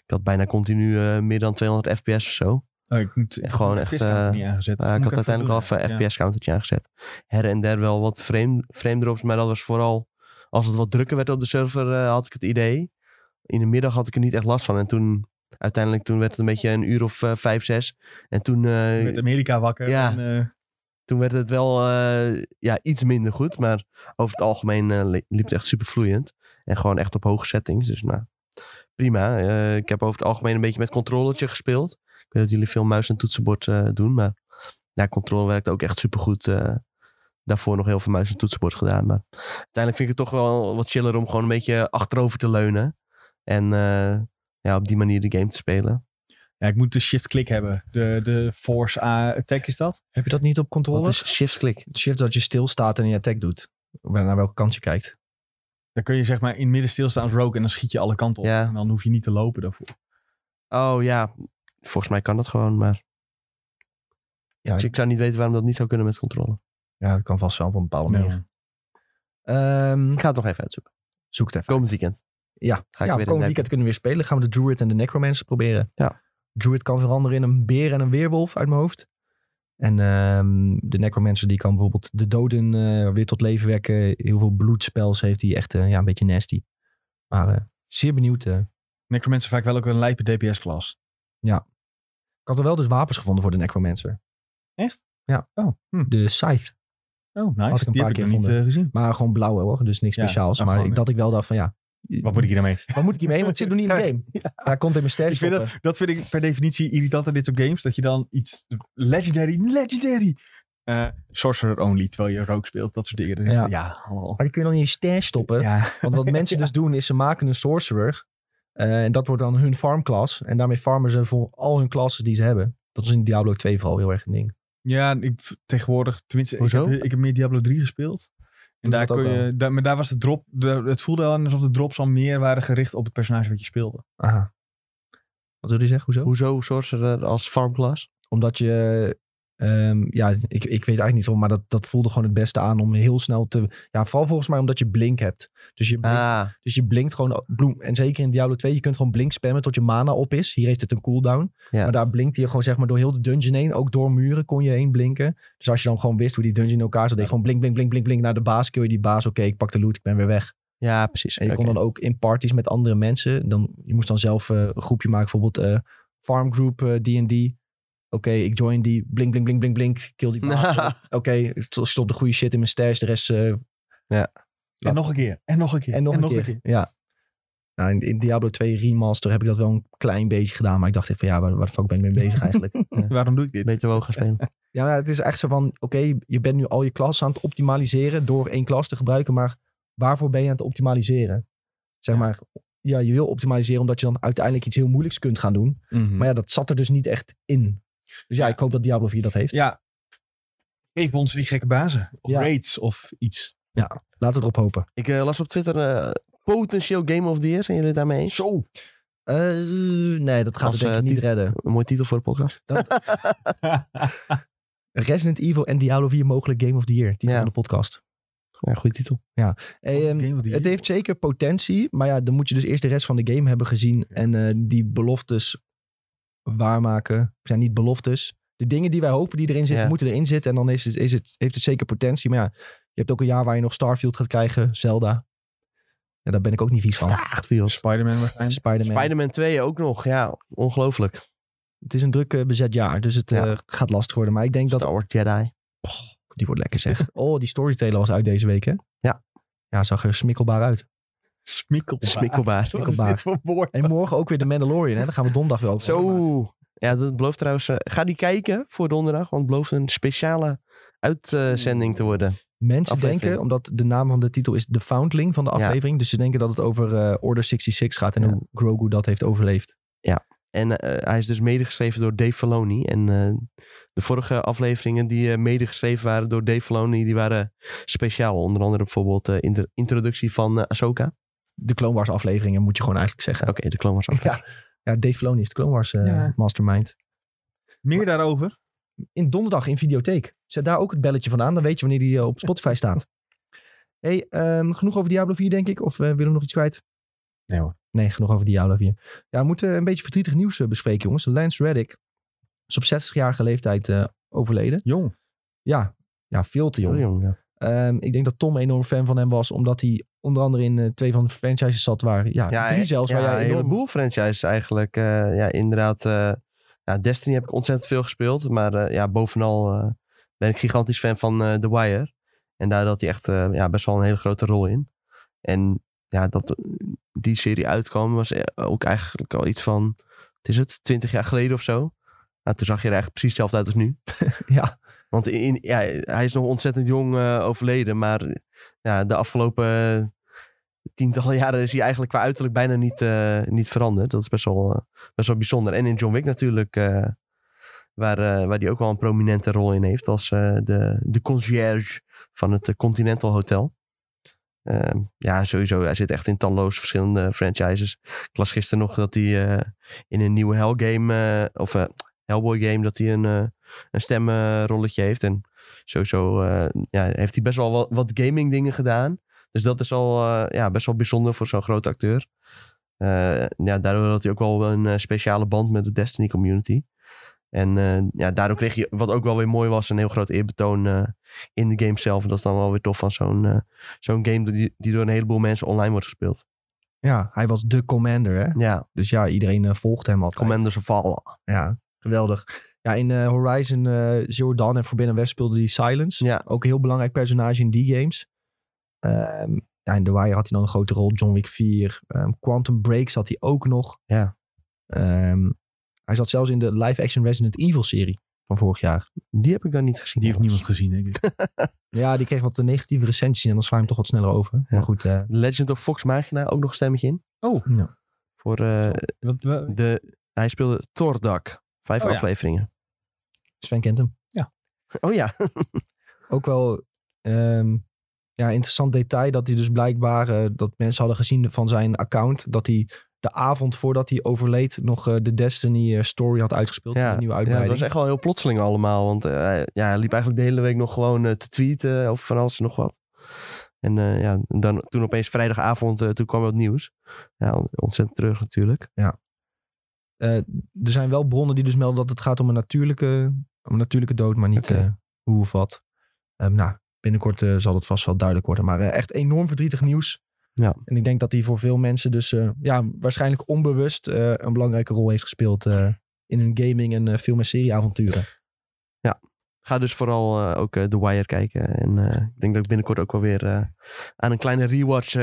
ik had bijna continu meer dan 200 fps of zo. Oh, ik moet, Ja, gewoon echt, eh, niet aangezet. Maar ik had uiteindelijk al ja. FPS-countertje aangezet. Her en der wel wat frame, frame drops, maar dat was vooral als het wat drukker werd op de server, eh, had ik het idee. In de middag had ik er niet echt last van. En toen, uiteindelijk, toen werd het een beetje een uur of eh, vijf, zes. En toen, Met Amerika wakker. Ja. En, toen werd het wel ja, iets minder goed. Maar over het algemeen li- liep het echt super vloeiend. En gewoon echt op hoge settings. Dus nou, prima. Ik heb over het algemeen een beetje met controllertje gespeeld. Weet dat jullie veel muis en toetsenbord eh, doen. Maar ja, controle werkt ook echt super goed. daarvoor nog heel veel muis en toetsenbord gedaan. Maar uiteindelijk vind ik het toch wel wat chiller om gewoon een beetje achterover te leunen. En eh, ja, op die manier de game te spelen. ja, ik moet de shift-click hebben. De, de Force A-attack is dat. Heb je dat niet op controle? Shift-click? Shift dat je stilstaat en je attack doet. Naar welke kant je kijkt. Dan kun je zeg maar in midden stilstaan als rogue en dan schiet je alle kanten op. Ja. En dan hoef je niet te lopen daarvoor. Oh ja, volgens mij kan dat gewoon. Maar Ja, Dus ik zou niet weten waarom dat niet zou kunnen met controle. ja, dat kan vast wel op een bepaalde manier. Ja. Ehm, Ik ga het nog even uitzoeken. zoek het even. Komend weekend. Ja, Ga ik ja weer komend weekend kunnen we weer spelen. Gaan we de Druid en de Necromancer proberen. Ja. Druid kan veranderen in een beer en een weerwolf uit mijn hoofd. En ehm, de Necromancer die kan bijvoorbeeld de doden eh, weer tot leven wekken. Heel veel bloedspels heeft hij echt eh, ja, een beetje nasty. Maar eh, zeer benieuwd. Necromancer vaak wel ook een lijpe DPS-klas. Ik had er wel dus wapens gevonden voor de Necromancer. Echt? Ja. Oh, hm. De Scythe. Oh, nice. Had ik een Die paar heb ik keer niet eh, gezien. Maar gewoon blauw hoor, dus niks Ja, speciaals. nou, maar gewoon, ik, dat ik wel dacht van ja, Wat moet ik hier nou mee? wat moet ik hiermee? Want het zit nog niet in de game. Ja, hij komt in mijn ster Ik vind dat, dat vind ik per definitie irritant aan dit soort games. Dat je dan iets legendary, legendary. eh, sorcerer only, terwijl je rook speelt. Dat soort dingen. Ja. ja. Maar die kun je dan in je ster stoppen. Ja, Want wat mensen dus doen is ze maken een sorcerer. Eh, en dat wordt dan hun farmklas. En daarmee farmen ze voor al hun klassen die ze hebben. Dat was in Diablo 2 vooral heel erg een ding. ja ik, tegenwoordig, tenminste, ik heb, ik heb meer Diablo 3 gespeeld. En daar kon je, daar, maar daar was de drop, de, het voelde aan alsof de drops al meer waren gericht op het personage wat je speelde. Aha. Wat wil je zeggen? Hoezo? Hoezo Sorcerer als farmclass? Omdat je... ehm, ja, ik, ik weet eigenlijk niet waarom, maar dat, dat voelde gewoon het beste aan om heel snel te... Ja, vooral volgens mij omdat je blink hebt. Dus je blinkt, Ah, dus je blinkt gewoon bloem. En zeker in Diablo 2, je kunt gewoon blink spammen tot je mana op is. Hier heeft het een cooldown. Ja. Maar daar blinkt hij gewoon zeg maar door heel de dungeon heen. Ook door muren kon je heen blinken. Dus als je dan gewoon wist hoe die dungeon in elkaar zat, deed je gewoon blink, blink, blink, blink, blink naar de baas. Kill je die baas, oké, ik pak de loot, ik ben weer weg. ja, precies. En je kon dan ook in parties met andere mensen. Dan, je moest dan zelf eh, een groepje maken, bijvoorbeeld eh farm group eh, Oké, ik join die, blink, blink, blink, blink, blink, kill die baas. Oké, st- stop de goede shit in mijn stash, de rest... eh, En nog een keer. En nog een keer. en nog, een, keer. Ja. Nou, in, in Diablo 2 Remaster heb ik dat wel een klein beetje gedaan. Maar ik dacht even, ja, waar, waar de fuck ben ik mee bezig eigenlijk? Waarom doe ik dit? Beter wel gaan spelen. ja, nou, het is echt zo van, oké, je bent nu al je klas aan het optimaliseren door één klas te gebruiken. Maar waarvoor ben je aan het optimaliseren? Zeg Ja. maar, ja, je wil optimaliseren omdat je dan uiteindelijk iets heel moeilijks kunt gaan doen. Mhm. Maar ja, dat zat er dus niet echt in. Dus ja, Ja. ik hoop dat Diablo 4 dat heeft. Ja. Geef ons die gekke bazen. Of Ja. raids of iets. Laten we erop hopen. Ik eh, las op Twitter eh, potentieel Game of the Year. Zijn jullie het daarmee eens? Zo. Eh, nee, dat gaat Als, het denk ik niet redden. Een mooie titel voor de podcast. Resident Evil en Diablo 4 mogelijk Game of the Year. Titel Ja. van de podcast. Ja, goede titel. Of the Het heeft zeker potentie, maar ja, dan moet je dus eerst de rest van de game hebben gezien en eh, die beloftes waarmaken. zijn niet beloftes. De dingen die wij hopen die erin zitten, Ja. moeten erin zitten. En dan is het, is het, heeft het zeker potentie. Maar ja, je hebt ook een jaar waar je nog Starfield gaat krijgen, Zelda. Ja, daar ben ik ook niet vies van. Starfield. Spider-Man waarschijnlijk. Spider-Man. Spider-Man 2 ook nog. Ja, ongelooflijk. het is een druk eh, bezet jaar, dus het eh, gaat lastig worden. Maar ik denk dat... Star Wars Jedi. Die wordt lekker zeg. Oh, die storyteller was uit deze week, hè? Ja. Ja, zag er smikkelbaar uit. Smikkelbaar. Smikkelbaar. Wat is dit voor woord? En morgen ook weer de Mandalorian, hè? Daar gaan we donderdag weer over. Zo. Ja, dat belooft trouwens... eh, ga die kijken voor donderdag. Want het belooft een speciale uitzending te worden. Mensen aflevering. denken, omdat de naam van de titel is The Foundling van de Ja. aflevering. Dus ze denken dat het over eh, Order 66 gaat en Ja. hoe Grogu dat heeft overleefd. En eh, hij is dus medegeschreven door Dave Filoni. En de vorige afleveringen die eh, medegeschreven waren door Dave Filoni, die waren speciaal. Onder andere bijvoorbeeld de introductie van Ahsoka. De Clone Wars afleveringen moet je gewoon eigenlijk zeggen. Oké, de Clone Wars aflevering. Ja, Dave Filoni is de Clone Wars eh, Ja. mastermind. Meer daarover. In donderdag in Videotheek. Zet daar ook het belletje van aan, dan weet je wanneer die eh, op Spotify staat. hey, ehm, genoeg over Diablo 4 denk ik? Of eh, willen we nog iets kwijt? Nee hoor. Nee, genoeg over Diablo 4. Ja, we moeten een beetje verdrietig nieuws bespreken jongens. Lance Reddick is op 60-jarige leeftijd eh, overleden. Jong. Ja, ja, veel te jong. Heel jong, ja. Ehm, ik denk dat Tom een enorm fan van hem was, omdat hij onder andere in eh, twee van de franchises zat waar, ja, Ja, drie zelfs, ja, waar jij een enorm... heleboel franchises eigenlijk. eh, ja, inderdaad. eh, ja, Destiny heb ik ontzettend veel gespeeld. Maar ja, bovenal ben ik gigantisch fan van The Wire. En daar had hij echt ja, best wel een hele grote rol in. En ja, dat die serie uitkwam was ook eigenlijk al iets van... Wat is het? Twintig jaar geleden of zo. Nou, toen zag je er eigenlijk precies hetzelfde uit als nu. Ja, Want in, ja, hij is nog ontzettend jong eh, overleden. Maar ja, de afgelopen tientallen jaren is hij eigenlijk qua uiterlijk bijna niet, eh, niet veranderd. Dat is best wel, eh, best wel bijzonder. En in John Wick natuurlijk, waar, waar hij ook wel een prominente rol in heeft. Als de, de concierge van het Continental Hotel. Ehm, ja, sowieso. Hij zit echt in talloze verschillende franchises. Ik las gisteren nog dat hij in een nieuwe Hell game, eh, of Hellboy game, dat hij een, eh, een stemrolletje heeft. En sowieso eh, ja, heeft hij best wel wat, wat gaming dingen gedaan. Dus dat is al eh, ja, best wel bijzonder voor zo'n groot acteur. Ja, daardoor had hij ook wel een speciale band met de Destiny community. En ja, daardoor kreeg je, wat ook wel weer mooi was, een heel groot eerbetoon in de game zelf. En dat is dan wel weer tof van zo'n zo'n game die, die door een heleboel mensen online wordt gespeeld. Ja, hij was de commander, hè? Ja, Dus ja, iedereen volgde hem altijd. Commanders of Valhalla. Ja, geweldig. Ja, in eh, Horizon eh Zero Dawn en Forbidden West speelde hij Silence. Ja. Ook een heel belangrijk personage in die games. Ehm, ja, in The Wire had hij dan een grote rol. John Wick 4. Ehm, Quantum Break zat hij ook nog. Ja. Ehm, hij zat zelfs in de live-action Resident Evil serie van vorig jaar. Die heb ik dan niet gezien. Die heeft niemand gezien, denk ik. Ja, die kreeg wat negatieve recensies en dan sla je hem toch wat sneller over. Maar goed, eh, Legend of Fox Magina, ook nog een stemmetje in. Oh, ja. Voor eh, wat, de, hij speelde Thordak. Vijf Oh ja. afleveringen. Sven kent hem. Oh ja, ook wel ehm, ja, interessant detail dat hij dus blijkbaar eh, dat mensen hadden gezien van zijn account dat hij de avond voordat hij overleed nog eh, de Destiny eh, story had uitgespeeld. ja. de nieuwe ja, dat uitbreiding. was echt wel heel plotseling allemaal. Want eh, hij- ja, hij liep eigenlijk de hele week nog gewoon te tweeten over van alles en nog wat. En eh, ja, dan, toen opeens vrijdagavond, toen kwam wat nieuws. Ja, on- ontzettend terug natuurlijk. Eh, er zijn wel bronnen die dus melden dat het gaat om een natuurlijke, om een natuurlijke dood, maar niet eh, hoe of wat. Ehm, nou, binnenkort eh, zal dat vast wel duidelijk worden. Maar echt enorm verdrietig nieuws. Ja. En ik denk dat hij voor veel mensen dus ja, waarschijnlijk onbewust een belangrijke rol heeft gespeeld in hun gaming en film- en serieavonturen. Ga dus vooral ook The Wire kijken. En ik denk dat ik binnenkort ook wel weer aan een kleine rewatch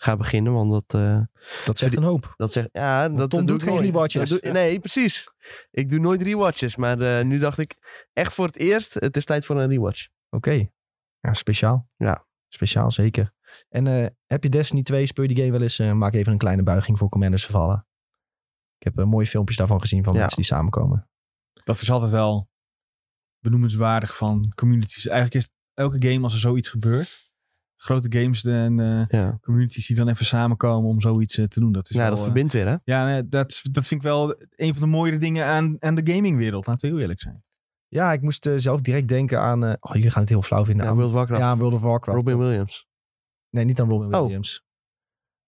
ga beginnen. Want dat, eh, Dat zegt een hoop. dat zegt... Ja, dat Tom doe doet geen nooit. rewatches. Doe- nee, precies. Ik doe nooit rewatches. Maar eh, nu dacht ik echt voor het eerst, het is tijd voor een rewatch. Oké. Ja, speciaal. Ja. Speciaal, zeker. En eh, heb je Destiny 2, speel je die game wel eens? eh, maak even een kleine buiging voor Commanders Vallen. Ik heb eh, mooie filmpjes daarvan gezien van Ja. mensen die samenkomen. dat is altijd wel benoemenswaardig van communities. Eigenlijk is elke game als er zoiets gebeurt. Grote games en eh, Ja, communities die dan even samenkomen om zoiets eh, te doen. Dat is ja wel, dat eh, verbindt weer hè? ja, nee, dat, dat vind ik wel een van de mooiere dingen aan, aan de gamingwereld. Laten we heel eerlijk zijn. Ja, ik moest zelf direct denken aan... eh, oh, jullie gaan het heel flauw vinden. Ja, aan, World of Warcraft. ja, aan World of Warcraft. Robin Williams. Nee, niet aan Robin Oh. Williams.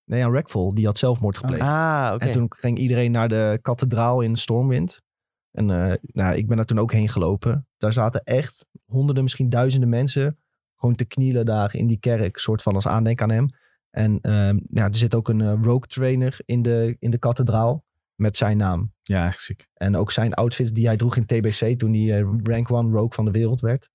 Nee, aan Rackfall. Die had zelfmoord gepleegd. Ah, oké. En toen ging iedereen naar de kathedraal in Stormwind. En eh, nou, ik ben daar toen ook heen gelopen. Daar zaten echt honderden, misschien duizenden mensen. Gewoon te knielen daar in die kerk. soort van als aandenken aan hem. En ehm, ja, er zit ook een eh, rogue trainer in de, in de kathedraal. Met zijn naam. Ja, echt ziek. En ook zijn outfit die hij droeg in TBC. Toen hij eh, rank 1 rogue van de wereld werd.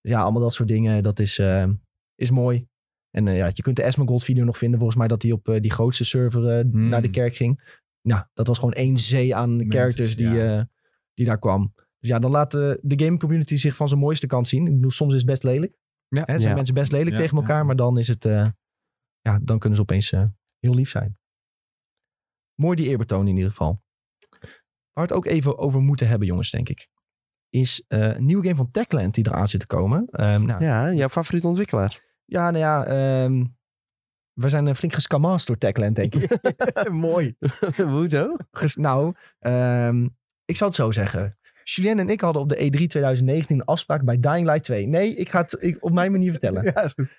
Ja, allemaal dat soort dingen. Dat is, eh, is mooi. En eh, ja, je kunt de Esmagold video nog vinden. Volgens mij dat hij op die grootste server Hmm. naar de kerk ging. Nou, dat was gewoon één zee aan Mensen, characters die, ja. die daar kwam. Dus ja, dan laat de game community zich van zijn mooiste kant zien. Ik bedoel, soms is het best lelijk. Ja. Hè, zijn Ja. mensen best lelijk Ja, tegen elkaar. ja. Maar dan is het... eh, ja, dan kunnen ze opeens eh, heel lief zijn. Mooi die eerbetoon in ieder geval. Waar we het ook even over moeten hebben, jongens, denk ik. Is eh, een nieuwe game van Techland die eraan zit te komen. Ehm, nou, ja. Ja, jouw favoriete ontwikkelaar. nou ja, ehm, we zijn flink gescamast door Techland, denk ik. Mooi. Hoezo? Nou, ehm, ik zal het zo zeggen. Julien en ik hadden op de E E3 2019 een afspraak bij Dying Light 2. Nee, ik ga het ik- op mijn manier vertellen. Ja, is goed.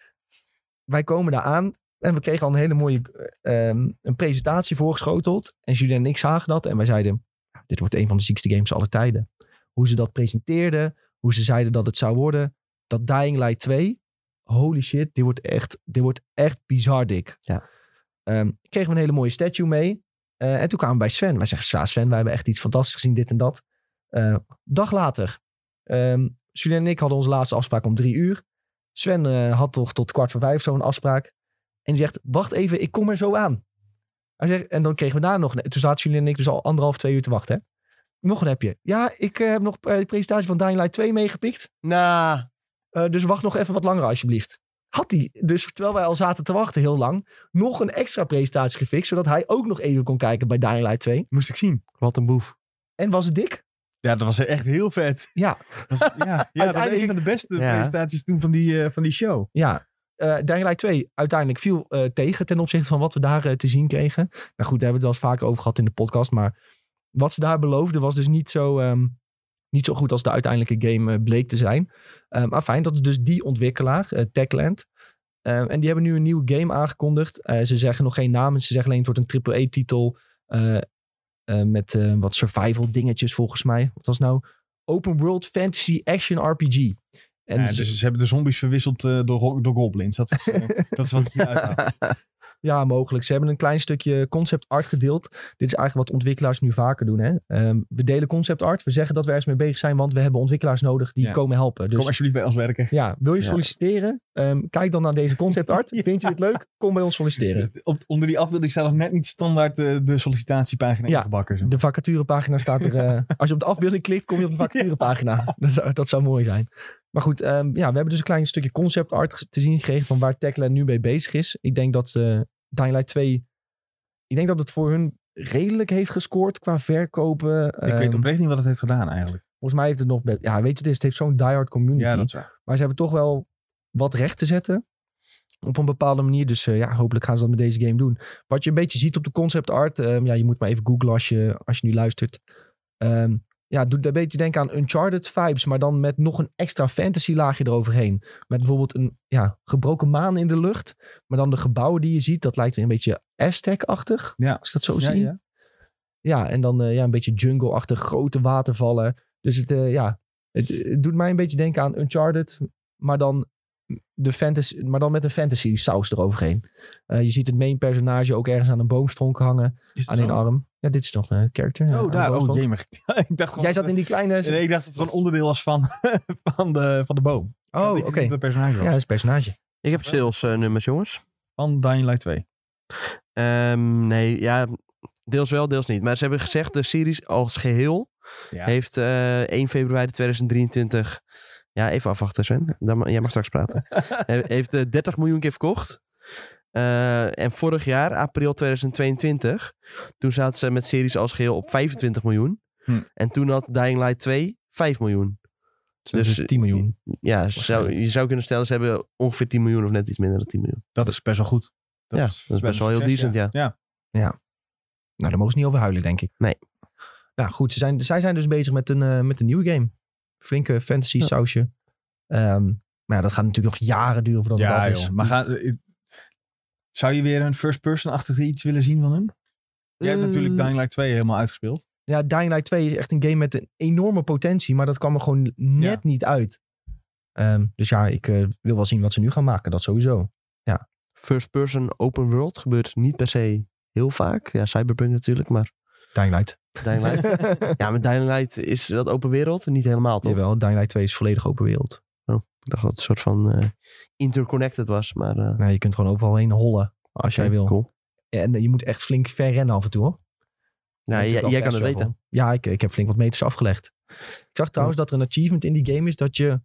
Wij komen daar aan en we kregen al een hele mooie ehm, een presentatie voorgeschoteld. En Julien en ik zagen dat en wij zeiden, "Ja, dit wordt een van de ziekste games aller tijden. Hoe ze dat presenteerden, hoe ze zeiden dat het zou worden. Dat Dying Light 2, holy shit, dit wordt echt, dit wordt echt bizar dik. Ja. Ehm, kregen we een hele mooie statue mee. Eh, en toen kwamen we bij Sven. Wij zeggen, "Ja, Sven, wij hebben echt iets fantastisch gezien, dit en dat. Eh, dag later. ehm Julien en ik hadden onze laatste afspraak om drie uur. Sven eh, had toch tot kwart voor vijf zo'n afspraak. En die zegt, wacht even, ik kom er zo aan. Hij zegt, en dan kregen we daar nog... Toen zaten Julien en ik dus al anderhalf, twee uur te wachten. Hè? Nog een appje. Ja, ik eh, heb nog de presentatie van Dying Light 2 meegepikt. Nou, Eh, dus wacht nog even wat langer alsjeblieft. Had hij, dus terwijl wij al zaten te wachten heel lang, nog een extra presentatie gefixt, zodat hij ook nog even kon kijken bij Dying Light 2. Moest ik zien. wat een boef. En was het dik? Ja, dat was echt heel vet. Ja, Dat was- ja, ja dat Uiteindelijk- een van de beste Ja. presentaties toen van die, eh, van die show. ja. Eh Dying Light 2 uiteindelijk viel eh, tegen ten opzichte van wat we daar eh, te zien kregen. Nou goed, daar hebben we het wel eens vaker over gehad in de podcast. Maar wat ze daar beloofden was dus niet zo, ehm, niet zo goed als de uiteindelijke game bleek te zijn. Maar fijn, dat is dus die ontwikkelaar, Techland. En die hebben nu een nieuwe game aangekondigd. Ze zeggen nog geen naam. Ze zeggen alleen het wordt een AAA-titel. Eh, met eh, wat survival dingetjes volgens mij. Wat was nou? Open World Fantasy Action RPG. En Ja, dus- dus ze hebben de zombies verwisseld eh, door, door goblins. Dat is, dat is wat ik. Ja, mogelijk. Ze hebben een klein stukje concept art gedeeld. Dit is eigenlijk wat ontwikkelaars nu vaker doen. Hè? Ehm, we delen concept art. We zeggen dat we ergens mee bezig zijn, want we hebben ontwikkelaars nodig die Ja. komen helpen. Dus Kom alsjeblieft bij ons werken. ja, wil je Ja. solliciteren? Ehm, kijk dan naar deze concept art. Ja. Vind je dit leuk? Kom bij ons solliciteren. Op, onder die afbeelding staat nog net niet standaard eh, de sollicitatiepagina Ja, ingebakken. zeg De vacaturepagina staat er. eh, als je op de afbeelding klikt, kom je op de vacaturepagina. Dat, zou, dat zou mooi zijn. Maar goed, ehm, ja, we hebben dus een klein stukje concept art te zien gekregen van waar Techland nu mee bezig is. Ik denk dat uh, Dying Light 2, ik denk dat het voor hun redelijk heeft gescoord qua verkopen. Ik weet Ehm, oprecht niet wat het heeft gedaan eigenlijk. Volgens mij heeft het nog, ja, weet je, het, is, het heeft zo'n diehard community. Ja, dat is waar. Maar ze hebben toch wel wat recht te zetten. Op een bepaalde manier. Dus eh, ja, hopelijk gaan ze dat met deze game doen. Wat je een beetje ziet op de concept art. ehm, ja, je moet maar even googlen als je, als je nu luistert. Ehm, ja, doet een beetje denken aan Uncharted vibes. Maar dan met nog een extra fantasy laagje eroverheen. Met bijvoorbeeld een ja, gebroken maan in de lucht. Maar dan de gebouwen die je ziet. Dat lijkt een beetje Aztec-achtig. Ja. Als ik dat zo Ja, zie. ja. Ja, en dan eh, ja, een beetje jungle-achtig, grote watervallen. Dus het, eh, ja, het, het doet mij een beetje denken aan Uncharted, maar dan, de fantasy, maar dan met een fantasy saus eroverheen. Eh, je ziet het main personage ook ergens aan een boomstronk hangen, aan een arm. Ja, dit is toch een character. Oh, een daar. Oh, jemig. ik dacht gewoon, Jij zat in die kleine... Nee, ik dacht dat het gewoon onderdeel was van, van, de, van de boom. oh, Ik oké. Ja, dat is een personage. Ik heb sales eh, nummers, jongens. Van Dying Light 2. Ehm, nee, ja, deels wel, deels niet. Maar ze hebben gezegd, de series als geheel Ja. heeft eh 1 februari 2023... Ja, even afwachten Sven. Dan, jij mag straks praten. He- heeft eh, 30 miljoen keer verkocht. Eh, en vorig jaar, april 2022, toen zaten ze met series als geheel op 25 miljoen. Hm. En toen had Dying Light 2 5 miljoen. Dus Dus, 10 miljoen. Ja, zou, je zou kunnen stellen, ze hebben ongeveer 10 miljoen of net iets minder dan 10 miljoen. Dat is best wel goed. Ja, dat is best wel heel succes, decent, ja. ja. Nou, daar mogen ze niet over huilen, denk ik. Nee. Nou goed, ze zijn, zij zijn dus bezig met een, eh, met een nieuwe game. Flinke fantasy Ja. sausje. Ehm, maar ja, dat gaat natuurlijk nog jaren duren voordat het Ja, af is. joh. Maar ga, eh, zou je weer een first-person-achtig iets willen zien van hem? Jij hebt Eh, natuurlijk Dying Light 2 helemaal uitgespeeld. Ja, Dying Light 2 is echt een game met een enorme potentie, maar dat kwam er gewoon net Ja. niet uit. Ehm, dus ja, ik eh, wil wel zien wat ze nu gaan maken, dat sowieso. First person open world gebeurt niet per se heel vaak. Ja, Cyberpunk natuurlijk, maar Dying Light. Dying Light. ja, met Dying Light is dat open wereld niet helemaal toch? Jawel, Dying Light 2 is volledig open wereld. Ik dacht dat het een soort van eh, interconnected was, maar... Nee, je kunt gewoon overal heen hollen als jij wil. Cool. En je moet echt flink ver rennen af en toe hoor. Ja, jij, jij kan het weten. Ja, ik, ik heb flink wat meters afgelegd. Ik zag trouwens dat er een achievement in die game is dat je,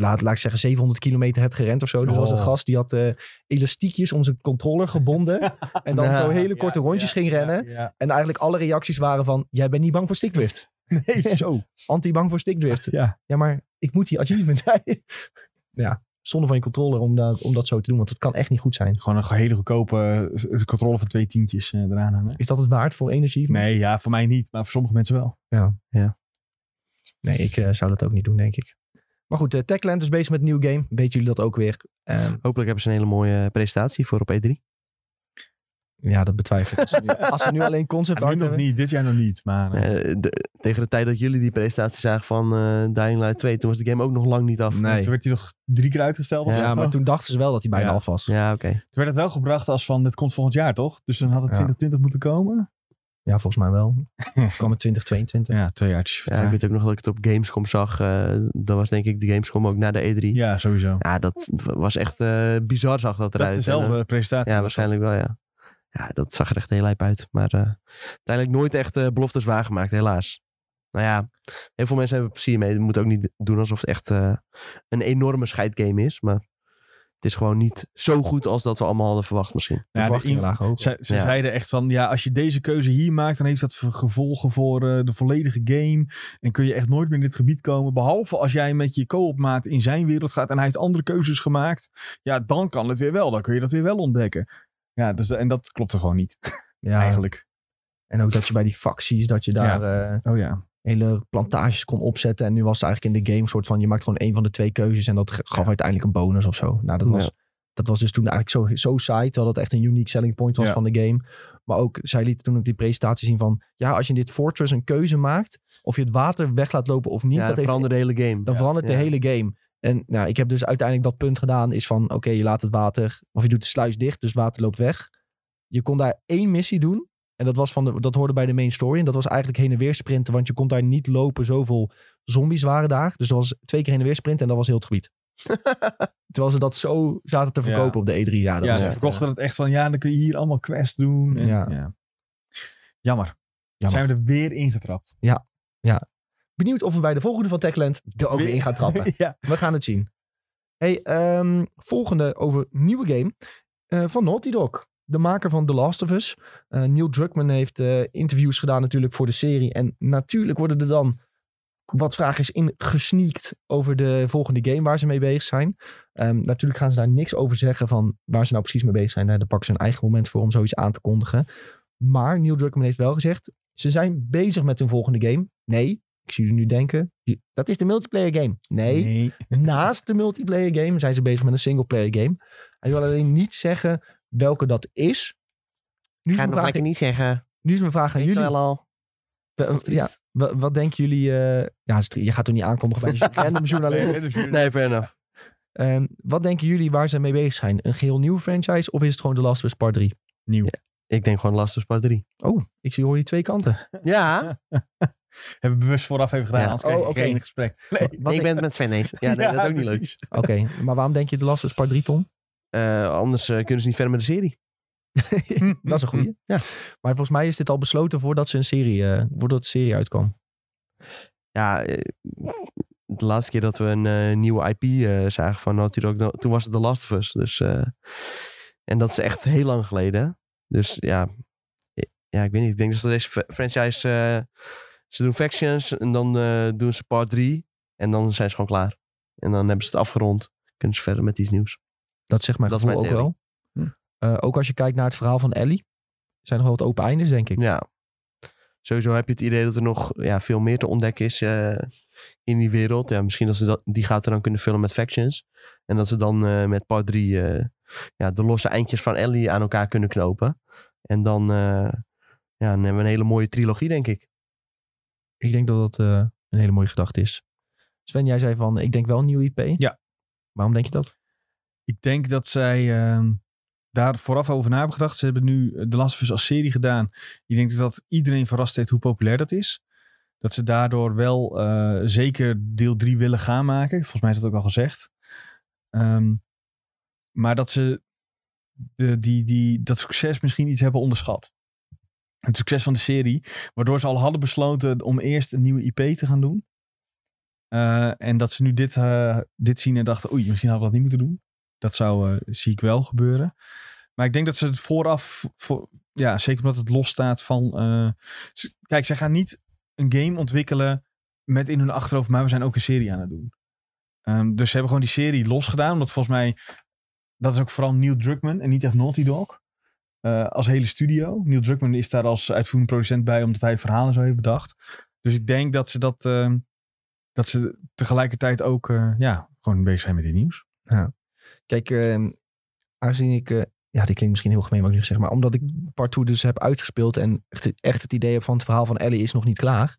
laat, laat ik zeggen, 700 kilometer hebt gerend of zo. Dus er was een Oh. gast die had eh, elastiekjes om zijn controller gebonden. en dan Nou, zo hele korte rondjes ging rennen. Ja, En eigenlijk alle reacties waren van, jij bent niet bang voor stickdrift. Nee, zo. Anti-bang voor stickdrift. Ja. Ja, maar ik moet die achievement zijn. ja, zonde van je controller om dat, om dat zo te doen, want het kan echt niet goed zijn. Gewoon een hele goedkope eh, controle van twee tientjes eh, eraan hangen. Is dat het waard voor achievement? Nee, ja, voor mij niet. Maar voor sommige mensen wel. Nee, ik zou dat ook niet doen, denk ik. Maar goed, uh, Techland is bezig met een nieuw game. Weten jullie dat ook weer? Ehm, Hopelijk hebben ze een hele mooie presentatie voor op E E3. ja, dat betwijfel ik. Als ze nu, als ze nu alleen concept Ja, nu art nog niet, dit jaar nog niet. Maar eh, Eh, de- tegen de tijd dat jullie die presentatie zagen van eh, Dying Light 2, toen was de game ook nog lang niet af. Nee. toen werd hij nog drie keer uitgesteld. Ja, maar toen dachten ze wel dat hij bijna Ja. af was. Ja, oké. Toen werd het wel gebracht als van, dit komt volgend jaar toch? Dus dan had het Ja. 2020 moeten komen. Ja, volgens mij wel. Het kwam in 2022. Ja, twee jaartjes. Ja, ik weet ook nog dat ik het op Gamescom zag. eh dat was denk ik de Gamescom ook na de E3. Ja, Ja, sowieso. dat was echt eh, bizar zag dat Dat eruit. is En, eh, dezelfde presentatie. Ja, dat. waarschijnlijk wel, ja. Ja, dat zag er echt heel lijp uit. Maar eh, uiteindelijk nooit echt eh, beloftes waargemaakt, helaas. Nou ja, heel veel mensen hebben plezier mee. Je moet ook niet doen alsof het echt eh, een enorme scheidgame is. Maar het is gewoon niet zo goed als dat we allemaal hadden verwacht misschien. De Ja, de lagen hoog. Ze, ze Ja. zeiden echt van, ja, als je deze keuze hier maakt, dan heeft dat gevolgen voor eh, de volledige game. En kun je echt nooit meer in dit gebied komen. Behalve als jij met je co-op maat in zijn wereld gaat en hij heeft andere keuzes gemaakt. Ja, dan kan het weer wel. Dan kun je dat weer wel ontdekken. Ja, dus, en dat klopt er gewoon niet, Ja, eigenlijk. En ook dat je bij die facties, dat je daar eh, Oh ja. Hele plantages kon opzetten. En nu was het eigenlijk in de game soort van, je maakt gewoon één van de twee keuzes. En dat gaf Ja. uiteindelijk een bonus of zo. Nou, dat was, Ja. dat was dus toen eigenlijk zo, zo saai. Terwijl dat echt een unique selling point was Ja. van de game. Maar ook, zij lieten toen op die presentatie zien van... Ja, als je in dit Fortress een keuze maakt... Of je het water weg laat lopen of niet. ja, dat heeft, veranderde de hele game. dan verandert de hele game. En nou, ik heb dus uiteindelijk dat punt gedaan. Is van, oké, je laat het water... Of je doet de sluis dicht, dus water loopt weg. Je kon daar één missie doen. En dat, was van de, dat hoorde bij de main story. En dat was eigenlijk heen en weer sprinten. Want je kon daar niet lopen. Zoveel zombies waren daar. Dus dat was twee keer heen en weer sprinten. En dat was heel het gebied. Terwijl ze dat zo zaten te verkopen Ja. op de E3. Ja, dat ja, was ze echt, verkochten het echt van, ja, dan kun je hier allemaal quests doen. En, Ja. ja. Jammer. Jammer. Zijn we er weer ingetrapt. Benieuwd of we bij de volgende van Techland er ook weer in gaan trappen. ja. We gaan het zien. Hey, ehm, volgende over nieuwe game eh, van Naughty Dog. De maker van The Last of Us. Eh, Neil Druckmann heeft eh, interviews gedaan natuurlijk voor de serie. En natuurlijk worden er dan wat vragen in gesneakt over de volgende game waar ze mee bezig zijn. Ehm, natuurlijk gaan ze daar niks over zeggen van waar ze nou precies mee bezig zijn. Daar pakken ze een eigen moment voor om zoiets aan te kondigen. Maar Neil Druckmann heeft wel gezegd, ze zijn bezig met hun volgende game. Nee, ik zie jullie nu denken, dat is de multiplayer game. Nee, naast de multiplayer game zijn ze bezig met een singleplayer game. Hij wil alleen niet zeggen welke dat is. Nu is, Ga mijn vraag, lekker niet zeggen. nu is mijn vraag aan Ik jullie. wel al. Ja, wa- wat, denken jullie... eh, ja, je gaat toch niet aankondigen bij de random journalist. Nee, fair enough. Ehm, wat denken jullie waar ze mee bezig zijn? Een geheel nieuwe franchise of is het gewoon The Last of Us Part 3? Nieuw. Ik denk gewoon Last of Us Part 3. Oh, ik zie hoor je twee kanten. Ja, Hebben we bewust vooraf even gedaan, Ja. anders krijg je Oh, oké. geen gesprek. Nee. Wat ik denk- ben het met Sven eens. Ja, nee, dat is ook niet leuk. Oké, maar waarom denk je The Last of Us Part 3, Tom? Eh, anders eh, kunnen ze niet verder met de serie. dat is een goeie. Ja. Maar volgens mij is dit al besloten voordat ze een serie, eh, voordat de serie uitkwam. Ja, de laatste keer dat we een nieuwe IP zagen van Naughty Dog, toen was het The Last of Us. Dus, en dat is echt heel lang geleden. Dus ja, ja ik weet niet. Ik denk dat deze franchise, ze doen Factions en dan doen ze part 3. En dan zijn ze gewoon klaar. En dan hebben ze het afgerond. Kunnen ze verder met iets nieuws. Dat zegt mijn Dat is gevoel ook wel. Hm. Eh, ook als je kijkt naar het verhaal van Ellie. Zijn er wel wat open eindes, denk ik. Ja. Sowieso heb je het idee dat er nog ja, veel meer te ontdekken is eh, in die wereld. Ja, misschien dat ze dat, die gaat er dan kunnen vullen met factions. En dat ze dan eh, met part 3 ja, de losse eindjes van Ellie aan elkaar kunnen knopen. En dan, eh, ja, dan hebben we een hele mooie trilogie, denk ik. Ik denk dat dat eh, een hele mooie gedachte is. Sven, jij zei van, ik denk wel een nieuwe IP. Ja. Waarom denk je dat? Ik denk dat zij ehm, daar vooraf over na hebben gedacht. Ze hebben nu de Last of Us als serie gedaan. Ik denk dat iedereen verrast heeft hoe populair dat is. Dat ze daardoor wel eh, zeker deel 3 willen gaan maken. Volgens mij is dat ook al gezegd. Ehm, maar dat ze de, die, die, dat succes misschien iets hebben onderschat. Het succes van de serie. Waardoor ze al hadden besloten om eerst een nieuwe IP te gaan doen. Eh, en dat ze nu dit, eh, dit zien en dachten, oei, misschien hadden we dat niet moeten doen. Dat zou, eh, zie ik wel gebeuren. Maar ik denk dat ze het vooraf, voor, ja, zeker omdat het los staat van... eh, ze- kijk, zij gaan niet een game ontwikkelen met in hun achterhoofd, maar we zijn ook een serie aan het doen. Ehm, dus ze hebben gewoon die serie losgedaan, omdat volgens mij, dat is ook vooral Neil Druckmann en niet echt Naughty Dog. eh, als hele studio. Neil Druckmann is daar als uitvoerend producent bij, omdat hij verhalen zo heeft bedacht. Dus ik denk dat ze dat, ehm, dat ze tegelijkertijd ook, ja, gewoon bezig zijn met die nieuws. Kijk, aangezien ik... eh, ja, dit klinkt misschien heel gemeen wat ik nu zeg. Maar omdat ik part 2 dus heb uitgespeeld... en echt, echt het idee heb van het verhaal van Ellie is nog niet klaar...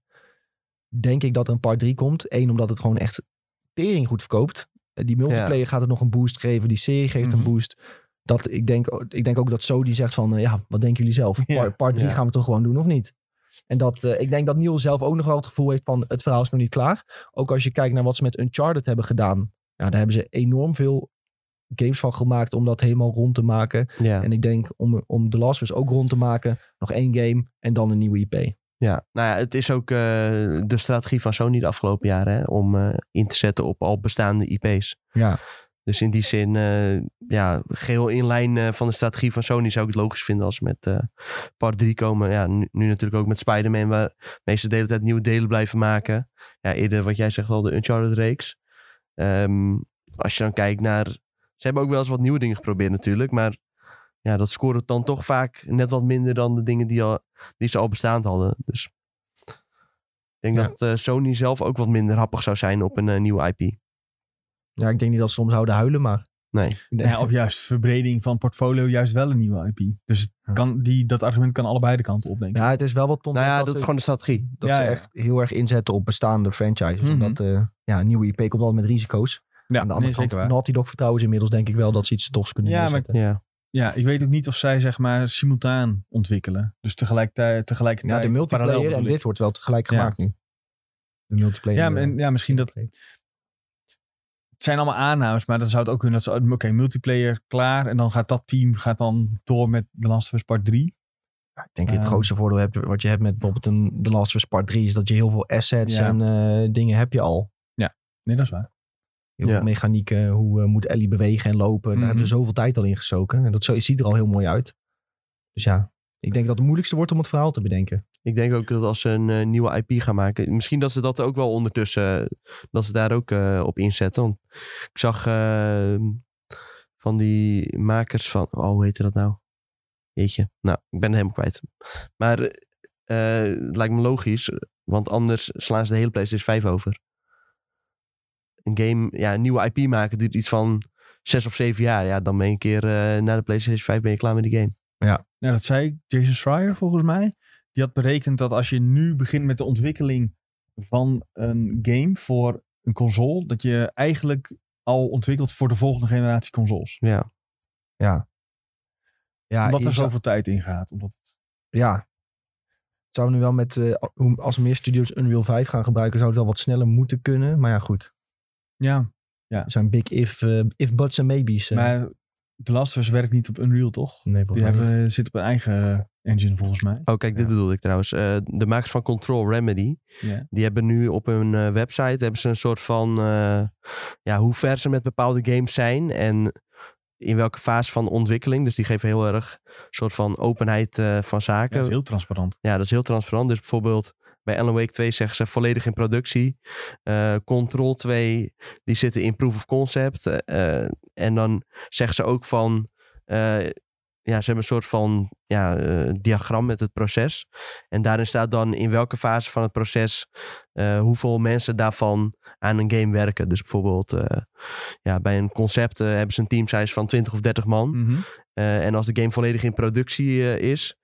denk ik dat er een part 3 komt. Eén, omdat het gewoon echt tering goed verkoopt. Eh, Die multiplayer gaat het nog een boost geven. Die serie geeft Mhm. een boost. Dat, ik, denk, ik denk ook dat Sony zegt van... eh, ja, wat denken jullie zelf? Ja. Part, part 3 Ja. gaan we toch gewoon doen of niet? En dat, ik denk dat Neil zelf ook nog wel het gevoel heeft van... het verhaal is nog niet klaar. Ook als je kijkt naar wat ze met Uncharted hebben gedaan. Ja, daar hebben ze enorm veel games van gemaakt om dat helemaal rond te maken. Ja. En ik denk om, om The Last of Us ook rond te maken, nog één game en dan een nieuwe IP. Ja, nou ja, het is ook eh, de strategie van Sony de afgelopen jaren hè, om eh, in te zetten op al bestaande IP's. Ja, Dus in die zin, eh, ja, geheel in lijn van de strategie van Sony zou ik het logisch vinden als ze met part 3 komen. Ja, nu, nu natuurlijk ook met Spider-Man, waar meestal de hele tijd nieuwe delen blijven maken. Ja, eerder wat jij zegt al, de Uncharted-reeks. Ehm, als je dan kijkt naar... Ze hebben ook wel eens wat nieuwe dingen geprobeerd natuurlijk, maar ja, dat scoort dan toch vaak net wat minder dan de dingen die, al, die ze al bestaand hadden. Dus ik denk Ja. dat eh, Sony zelf ook wat minder happig zou zijn op een eh, nieuwe IP. ja ik denk niet dat ze soms zouden huilen, maar Nee. Nee. Of juist verbreding van portfolio, juist wel een nieuwe IP. Dus kan, die, dat argument kan allebei de kanten op, denk ik. Ja, het is wel wat Nou ja, dat dat is gewoon de strategie. dat Ja, ze ja. echt heel erg inzetten op bestaande franchises. Mhm. Omdat eh, ja, een nieuwe IP komt altijd met risico's. Ja, Aan de andere kant, Naughty Dog vertrouwen ze inmiddels denk ik wel dat ze iets tofs kunnen Ja, maar- neerzetten. Ja. Ja, ik weet ook niet of zij zeg maar simultaan ontwikkelen. Dus tegelijkertijd, tegelijkertijd Ja, de multiplayer parallel en dit wordt wel tegelijk Ja. gemaakt nu. De multiplayer. Ja, maar- de- en, ja, misschien dat... Het zijn allemaal aannames, maar dan zou het ook kunnen dat ze... Oké, multiplayer klaar. En dan gaat dat team gaat dan door met The Last of Us Part 3. Ik denk dat je het Ehm. grootste voordeel hebt wat je hebt met bijvoorbeeld een The Last of Us Part 3 is dat je heel veel assets Ja. en eh, dingen heb je al. Nee, dat is waar. Heel Ja. veel mechanieken, hoe eh, moet Ellie bewegen en lopen. Daar Mhm. hebben ze zoveel tijd al in gestoken. En dat zo, ziet er al heel mooi uit. Dus ja, ik denk dat het moeilijkste wordt om het verhaal te bedenken. Ik denk ook dat als ze een eh, nieuwe IP gaan maken, misschien dat ze dat ook wel ondertussen, dat ze daar ook eh, op inzetten. Want ik zag eh, van die makers van, oh, hoe heette dat nou? Jeetje, nou, ik ben het helemaal kwijt. Maar eh, het lijkt me logisch, want anders slaan ze de hele PlayStation 5 over. Een game, ja, een nieuwe IP maken duurt iets van zes of zeven jaar. Ja, dan ben je een keer eh na de PlayStation 5 ben je klaar met die game. Ja, dat zei Jason Schreier volgens mij. Die had berekend dat als je nu begint met de ontwikkeling van een game voor een console, dat je eigenlijk al ontwikkelt voor de volgende generatie consoles. Ja, Ja. Ja, omdat er zoveel tijd in gaat. Omdat het- ja. Het zou nu wel met, eh, hoe- als meer studios Unreal 5 gaan gebruiken, zou het wel wat sneller moeten kunnen. Maar ja, goed. Ja, Er zijn big if, eh, if buts en maybes. eh. maar The Last of Us werkt niet op Unreal, toch? nee, Die mij niet. hebben, zit op een eigen engine volgens mij. Oh, kijk, dit Ja. bedoelde ik trouwens. Eh, de makers van Control Remedy, Ja. die hebben nu op hun eh, website hebben ze een soort van eh, ja, hoe ver ze met bepaalde games zijn en in welke fase van ontwikkeling. Dus die geven heel erg een soort van openheid eh, van Ja, zaken. dat is heel transparant. Ja, dat is heel transparant. Dus bijvoorbeeld bij Alan Wake 2 zeggen ze volledig in productie. Eh, Control 2, die zitten in proof of concept. Eh, en dan zeggen ze ook van... eh, ja, ze hebben een soort van ja, eh, diagram met het proces. En daarin staat dan in welke fase van het proces... eh, hoeveel mensen daarvan aan een game werken. Dus bijvoorbeeld eh, ja, bij een concept eh, hebben ze een teamsize van 20 of 30 man. Mhm. Eh, en als de game volledig in productie eh, is,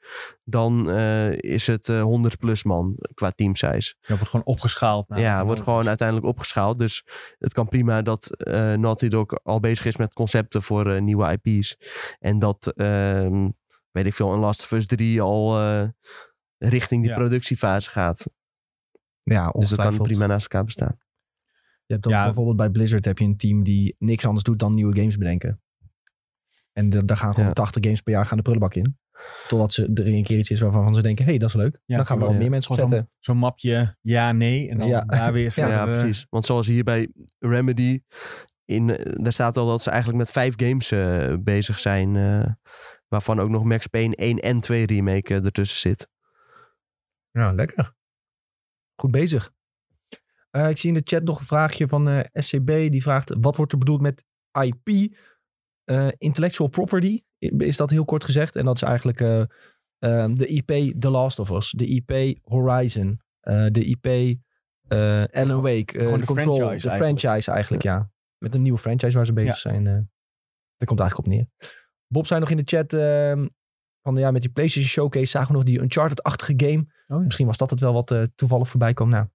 dan eh, is het eh 100 plus man qua team size. Ja, wordt gewoon opgeschaald. wat ja, wordt gewoon is. uiteindelijk opgeschaald. Dus het kan prima dat eh Naughty Dog al bezig is met concepten voor eh, nieuwe IP's. En dat, ehm, weet ik veel, een Last of Us 3 al eh, richting die Ja. productiefase gaat. Ja, Dus dat kan prima naast elkaar bestaan. Je hebt Ja. bijvoorbeeld bij Blizzard heb je een team die niks anders doet dan nieuwe games bedenken. En de- daar gaan gewoon Ja. 80 games per jaar gaan de prullenbak in. Totdat ze, er een keer iets is waarvan ze denken, hé, hey, dat is leuk. Ja, dan gaan we wel meer mensen zetten. Zo'n mapje ja, nee. En dan Ja. daar weer Ja, verder. Ja, eh, precies. Want zoals hier bij Remedy, in, eh, daar staat al dat ze eigenlijk met vijf games eh, bezig zijn. eh, waarvan ook nog Max Payne 1 en 2 remake eh, ertussen zit. Ja, lekker. Goed bezig. Eh, ik zie in de chat nog een vraagje van eh, SCB. Die vraagt, wat wordt er bedoeld met IP? Eh, intellectual property, is dat heel kort gezegd. En dat is eigenlijk eh, eh, de IP The Last of Us. De IP Horizon. eh, de IP Alan Wake. de Control. franchise de eigenlijk. franchise eigenlijk, ja. Met een nieuwe franchise waar ze bezig Ja. zijn. daar komt eigenlijk op neer. Bob zei nog in de chat... eh, van ja, met die PlayStation Showcase zagen we nog die Uncharted-achtige game. Oh ja. Misschien was dat het wel wat toevallig voorbij kwam. Nou,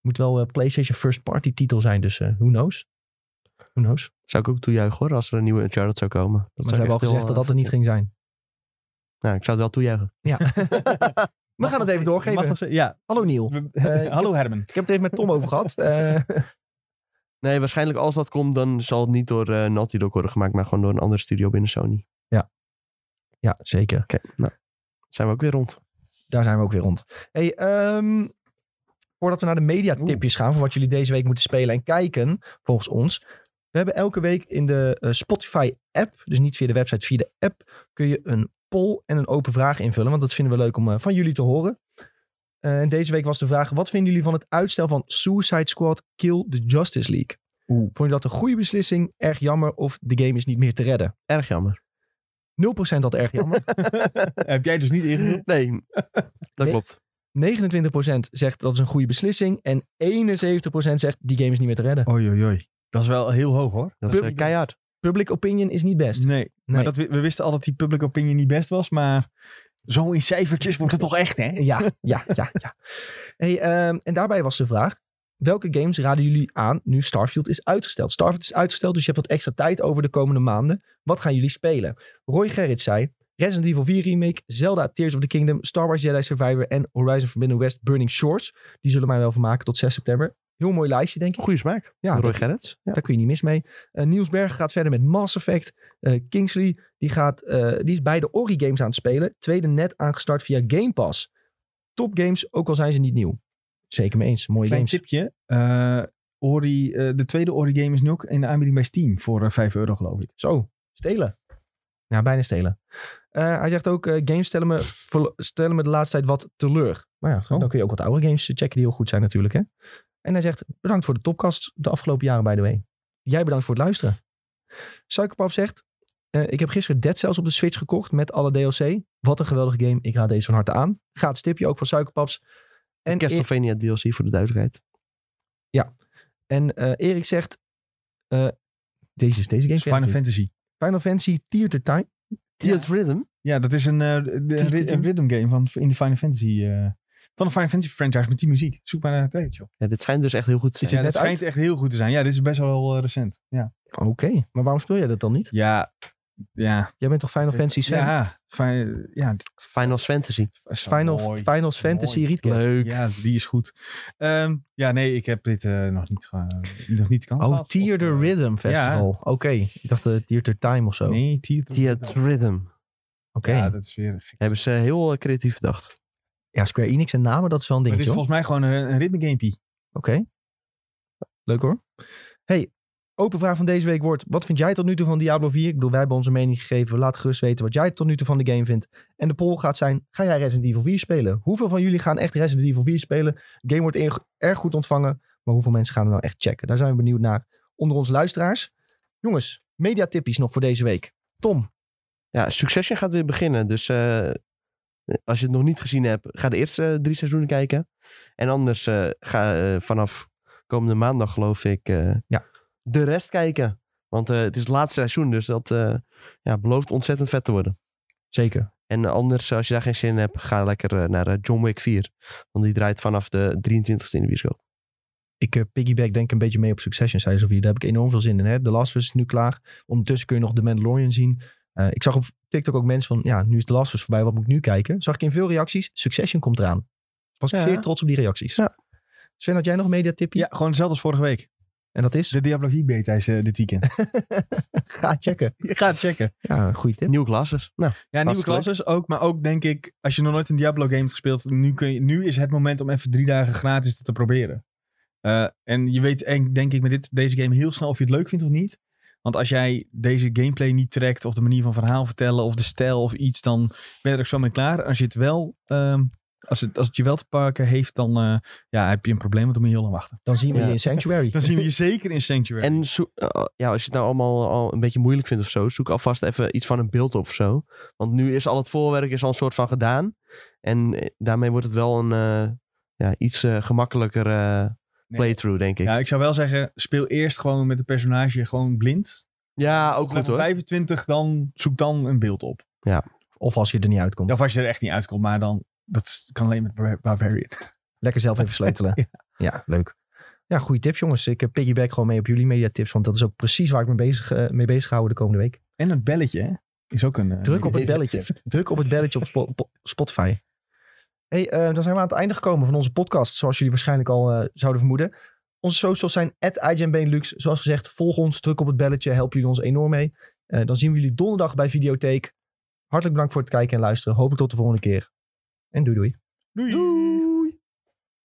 moet wel PlayStation First Party titel zijn, dus who knows? Who knows? Zou ik ook toejuichen hoor, als er een nieuwe Uncharted zou komen. Dat maar zou ze hebben al gezegd dat heel, dat er niet ging zijn. Nou, ik zou het wel toejuichen. Ja. We gaan het even Mag doorgeven. nog ja. Hallo Niel. Eh, Hallo Herman. Ik heb het even met Tom over gehad. Eh, Nee, waarschijnlijk als dat komt, dan zal het niet door eh, Naughty Dog worden gemaakt, maar gewoon door een andere studio binnen Sony. ja, zeker. Oké, nou, zijn we ook weer rond. Daar zijn we ook weer rond. Hey, ehm, voordat we naar de mediatipjes gaan van wat jullie deze week moeten spelen en kijken, volgens ons. We hebben elke week in de eh, Spotify app, dus niet via de website, via de app, kun je een poll en een open vraag invullen. Want dat vinden we leuk om eh, van jullie te horen. Eh, en deze week was de vraag, wat vinden jullie van het uitstel van Suicide Squad Kill the Justice League? Oeh. Vond je dat een goede beslissing, erg jammer of de game is niet meer te redden? 0% Erg jammer. dat erg jammer. Heb jij dus niet ingevuld? Nee, dat Nee. klopt. 29% zegt dat is een goede beslissing. En 71% zegt die game is niet meer te redden. Oei, oei, oei. Dat is wel heel hoog hoor. Dat is Pub- eh, keihard. public opinion is niet best. Nee, Nee. maar dat, we, we wisten al dat die public opinion niet best was. Maar zo in cijfertjes wordt het toch echt, hè? Ja, ja, ja, ja. Hey, ehm, en daarbij was de vraag. Welke games raden jullie aan nu Starfield is uitgesteld? Starfield is uitgesteld, dus je hebt wat extra tijd over de komende maanden. Wat gaan jullie spelen? Roy Gerrit zei... Resident Evil 4 Remake, Zelda Tears of the Kingdom, Star Wars Jedi Survivor en Horizon Forbidden West Burning Shores. Die zullen mij wel vermaken tot 6 september. Heel mooi lijstje, denk ik. Goeie smaak. Ja, Roy Gerrits. Ja. Daar kun je niet mis mee. Eh, Niels Berg gaat verder met Mass Effect. Eh, Kingsley die gaat, eh, die is beide Ori games aan het spelen. Tweede net aangestart via Game Pass. Top games, ook al zijn ze niet nieuw. Zeker mee eens. Mooie Klein games. tipje. Ori, de tweede Ori game is nu ook in de aanbieding bij Steam voor eh, 5 euro, geloof ik. Zo, stelen. Ja, bijna stelen. Hij zegt ook, eh, games stellen me, stellen me de laatste tijd wat teleur. Maar ja, Oh. dan kun je ook wat oude games checken die heel goed zijn natuurlijk. Hè? En hij zegt, bedankt voor de topcast de afgelopen jaren by the way. Jij bedankt voor het luisteren. Suikerpap zegt, eh, ik heb gisteren Dead Cells op de Switch gekocht met alle DLC. Wat een geweldige game. Ik raad deze van harte aan. Gaat stipje ook van Suikerpaps. En, E- Castlevania DLC voor de duidelijkheid. en eh, Erik zegt, eh, deze is deze game. Final. Fantasy. Final Fantasy Theater Time. Tiered Rhythm. Ja, dat is een, eh, de, tien- een rhythm game van, in de Final Fantasy. Van de Final Fantasy franchise met die muziek. Zoek maar naar het joh. Ja, dit schijnt dus echt heel goed te zijn. Ja, het net schijnt echt heel goed te zijn. Ja, dit is best wel eh, recent. Ja. Oké, maar waarom speel jij dat dan niet? Ja. Ja. Jij bent toch Final Fantasy Sam? Ja. fi- ja. Final Fantasy. Final, mooi. Finals Fantasy. Recap. Leuk. Ja, die is goed. Ehm, ja, nee, ik heb dit eh, nog niet, ge- nog niet kans Oh, Of, the eh, Rhythm Festival. Oké, ik dacht de Theater Time of zo. Oké, Nee, Tear the Rhythm. Rhythm. Ja, dat is weer. Hebben ze heel creatief bedacht. Ja, Square Enix en namen, dat is wel een Maar het dingetje is volgens mij gewoon een, een ritme gamepie. Oké. Leuk hoor. Hey, open vraag van deze week wordt... Wat vind jij tot nu toe van Diablo 4? Ik bedoel, wij hebben onze mening gegeven. Laat gerust weten wat jij tot nu toe van de game vindt. En de poll gaat zijn... Ga jij Resident Evil 4 spelen? Hoeveel van jullie gaan echt Resident Evil 4 spelen? De game wordt erg, erg goed ontvangen. Maar hoeveel mensen gaan er nou echt checken? Daar zijn we benieuwd naar onder onze luisteraars. Jongens, mediatippies nog voor deze week. Tom, Ja, Succession gaat weer beginnen. Dus eh, als je het nog niet gezien hebt, ga de eerste eh, drie seizoenen kijken. En anders eh, ga eh, vanaf komende maandag, geloof ik, Ja. de rest kijken. Want het is het laatste seizoen, dus dat ja, belooft ontzettend vet te worden. zeker. En anders, als je daar geen zin in hebt, ga lekker naar John Wick 4. Want die draait vanaf de 23e in de bioscoop. Ik piggyback denk een beetje mee op Succession, zei Sofie. Daar heb ik enorm veel zin in. Hè? The Last of Us is nu klaar. Ondertussen kun je nog The Mandalorian zien. Eh, ik zag op TikTok ook mensen van, ja, nu is The Last of Us voorbij, wat moet ik nu kijken? Zag ik in veel reacties, Succession komt eraan. Was ik Ja. zeer trots op die reacties. Ja. Sven, had jij nog een mediatipje? Ja, gewoon hetzelfde als vorige week. En dat is? De Diablo 4 beta is eh, dit weekend. Ga checken. Gaat checken. Ja, goede tip. Nieuwe klasses. Nou, Ja, nieuwe klasses ook. Maar ook denk ik, als je nog nooit een Diablo game hebt gespeeld, nu, kun je, nu is het moment om even drie dagen gratis te, te proberen. Eh, en je weet en denk ik met dit, deze game heel snel of je het leuk vindt of niet. Want als jij deze gameplay niet trekt, of de manier van verhaal vertellen, of de stijl of iets, dan ben je er ook zo mee klaar. Als je het wel, ehm, als, het, als het je wel te pakken heeft, dan eh, ja, heb je een probleem, want dan moet je heel lang wachten. Dan zien we Ja. je in Sanctuary. Dan zien we je zeker in Sanctuary. En zo- eh, ja, als je het nou allemaal al een beetje moeilijk vindt of zo, zoek alvast even iets van een beeld op of zo. Want nu is al het voorwerk is al een soort van gedaan. En eh, daarmee wordt het wel een eh, ja, iets eh, gemakkelijker eh. Playthrough, denk ik. Ja, Ja, ik zou wel zeggen, speel eerst gewoon met de personage gewoon blind. ook Op goed hoor. 25, dan zoek dan een beeld op. Of als je er niet uitkomt. Ja, of als je er echt niet uitkomt, maar dan, dat kan alleen met Bar- Barbarian. Lekker zelf even sleutelen. Ja. ja. leuk. Ja, goede tips jongens. Ik eh, piggyback gewoon mee op jullie mediatips. Want dat is ook precies waar ik me bezig, eh, mee bezig hou de komende week. En het belletje, hè? Is ook een... eh, Druk op het belletje. Druk op het belletje op Spo- po- Spotify. Hey, eh, dan zijn we aan het einde gekomen van onze podcast. Zoals jullie waarschijnlijk al eh, zouden vermoeden. Onze socials zijn @IGNBenelux. Zoals gezegd, volg ons. Druk op het belletje. Helpen jullie ons enorm mee. Eh, dan zien we jullie donderdag bij Videotheek. Hartelijk bedankt voor het kijken en luisteren. Hopelijk tot de volgende keer. En doei doei. Doei!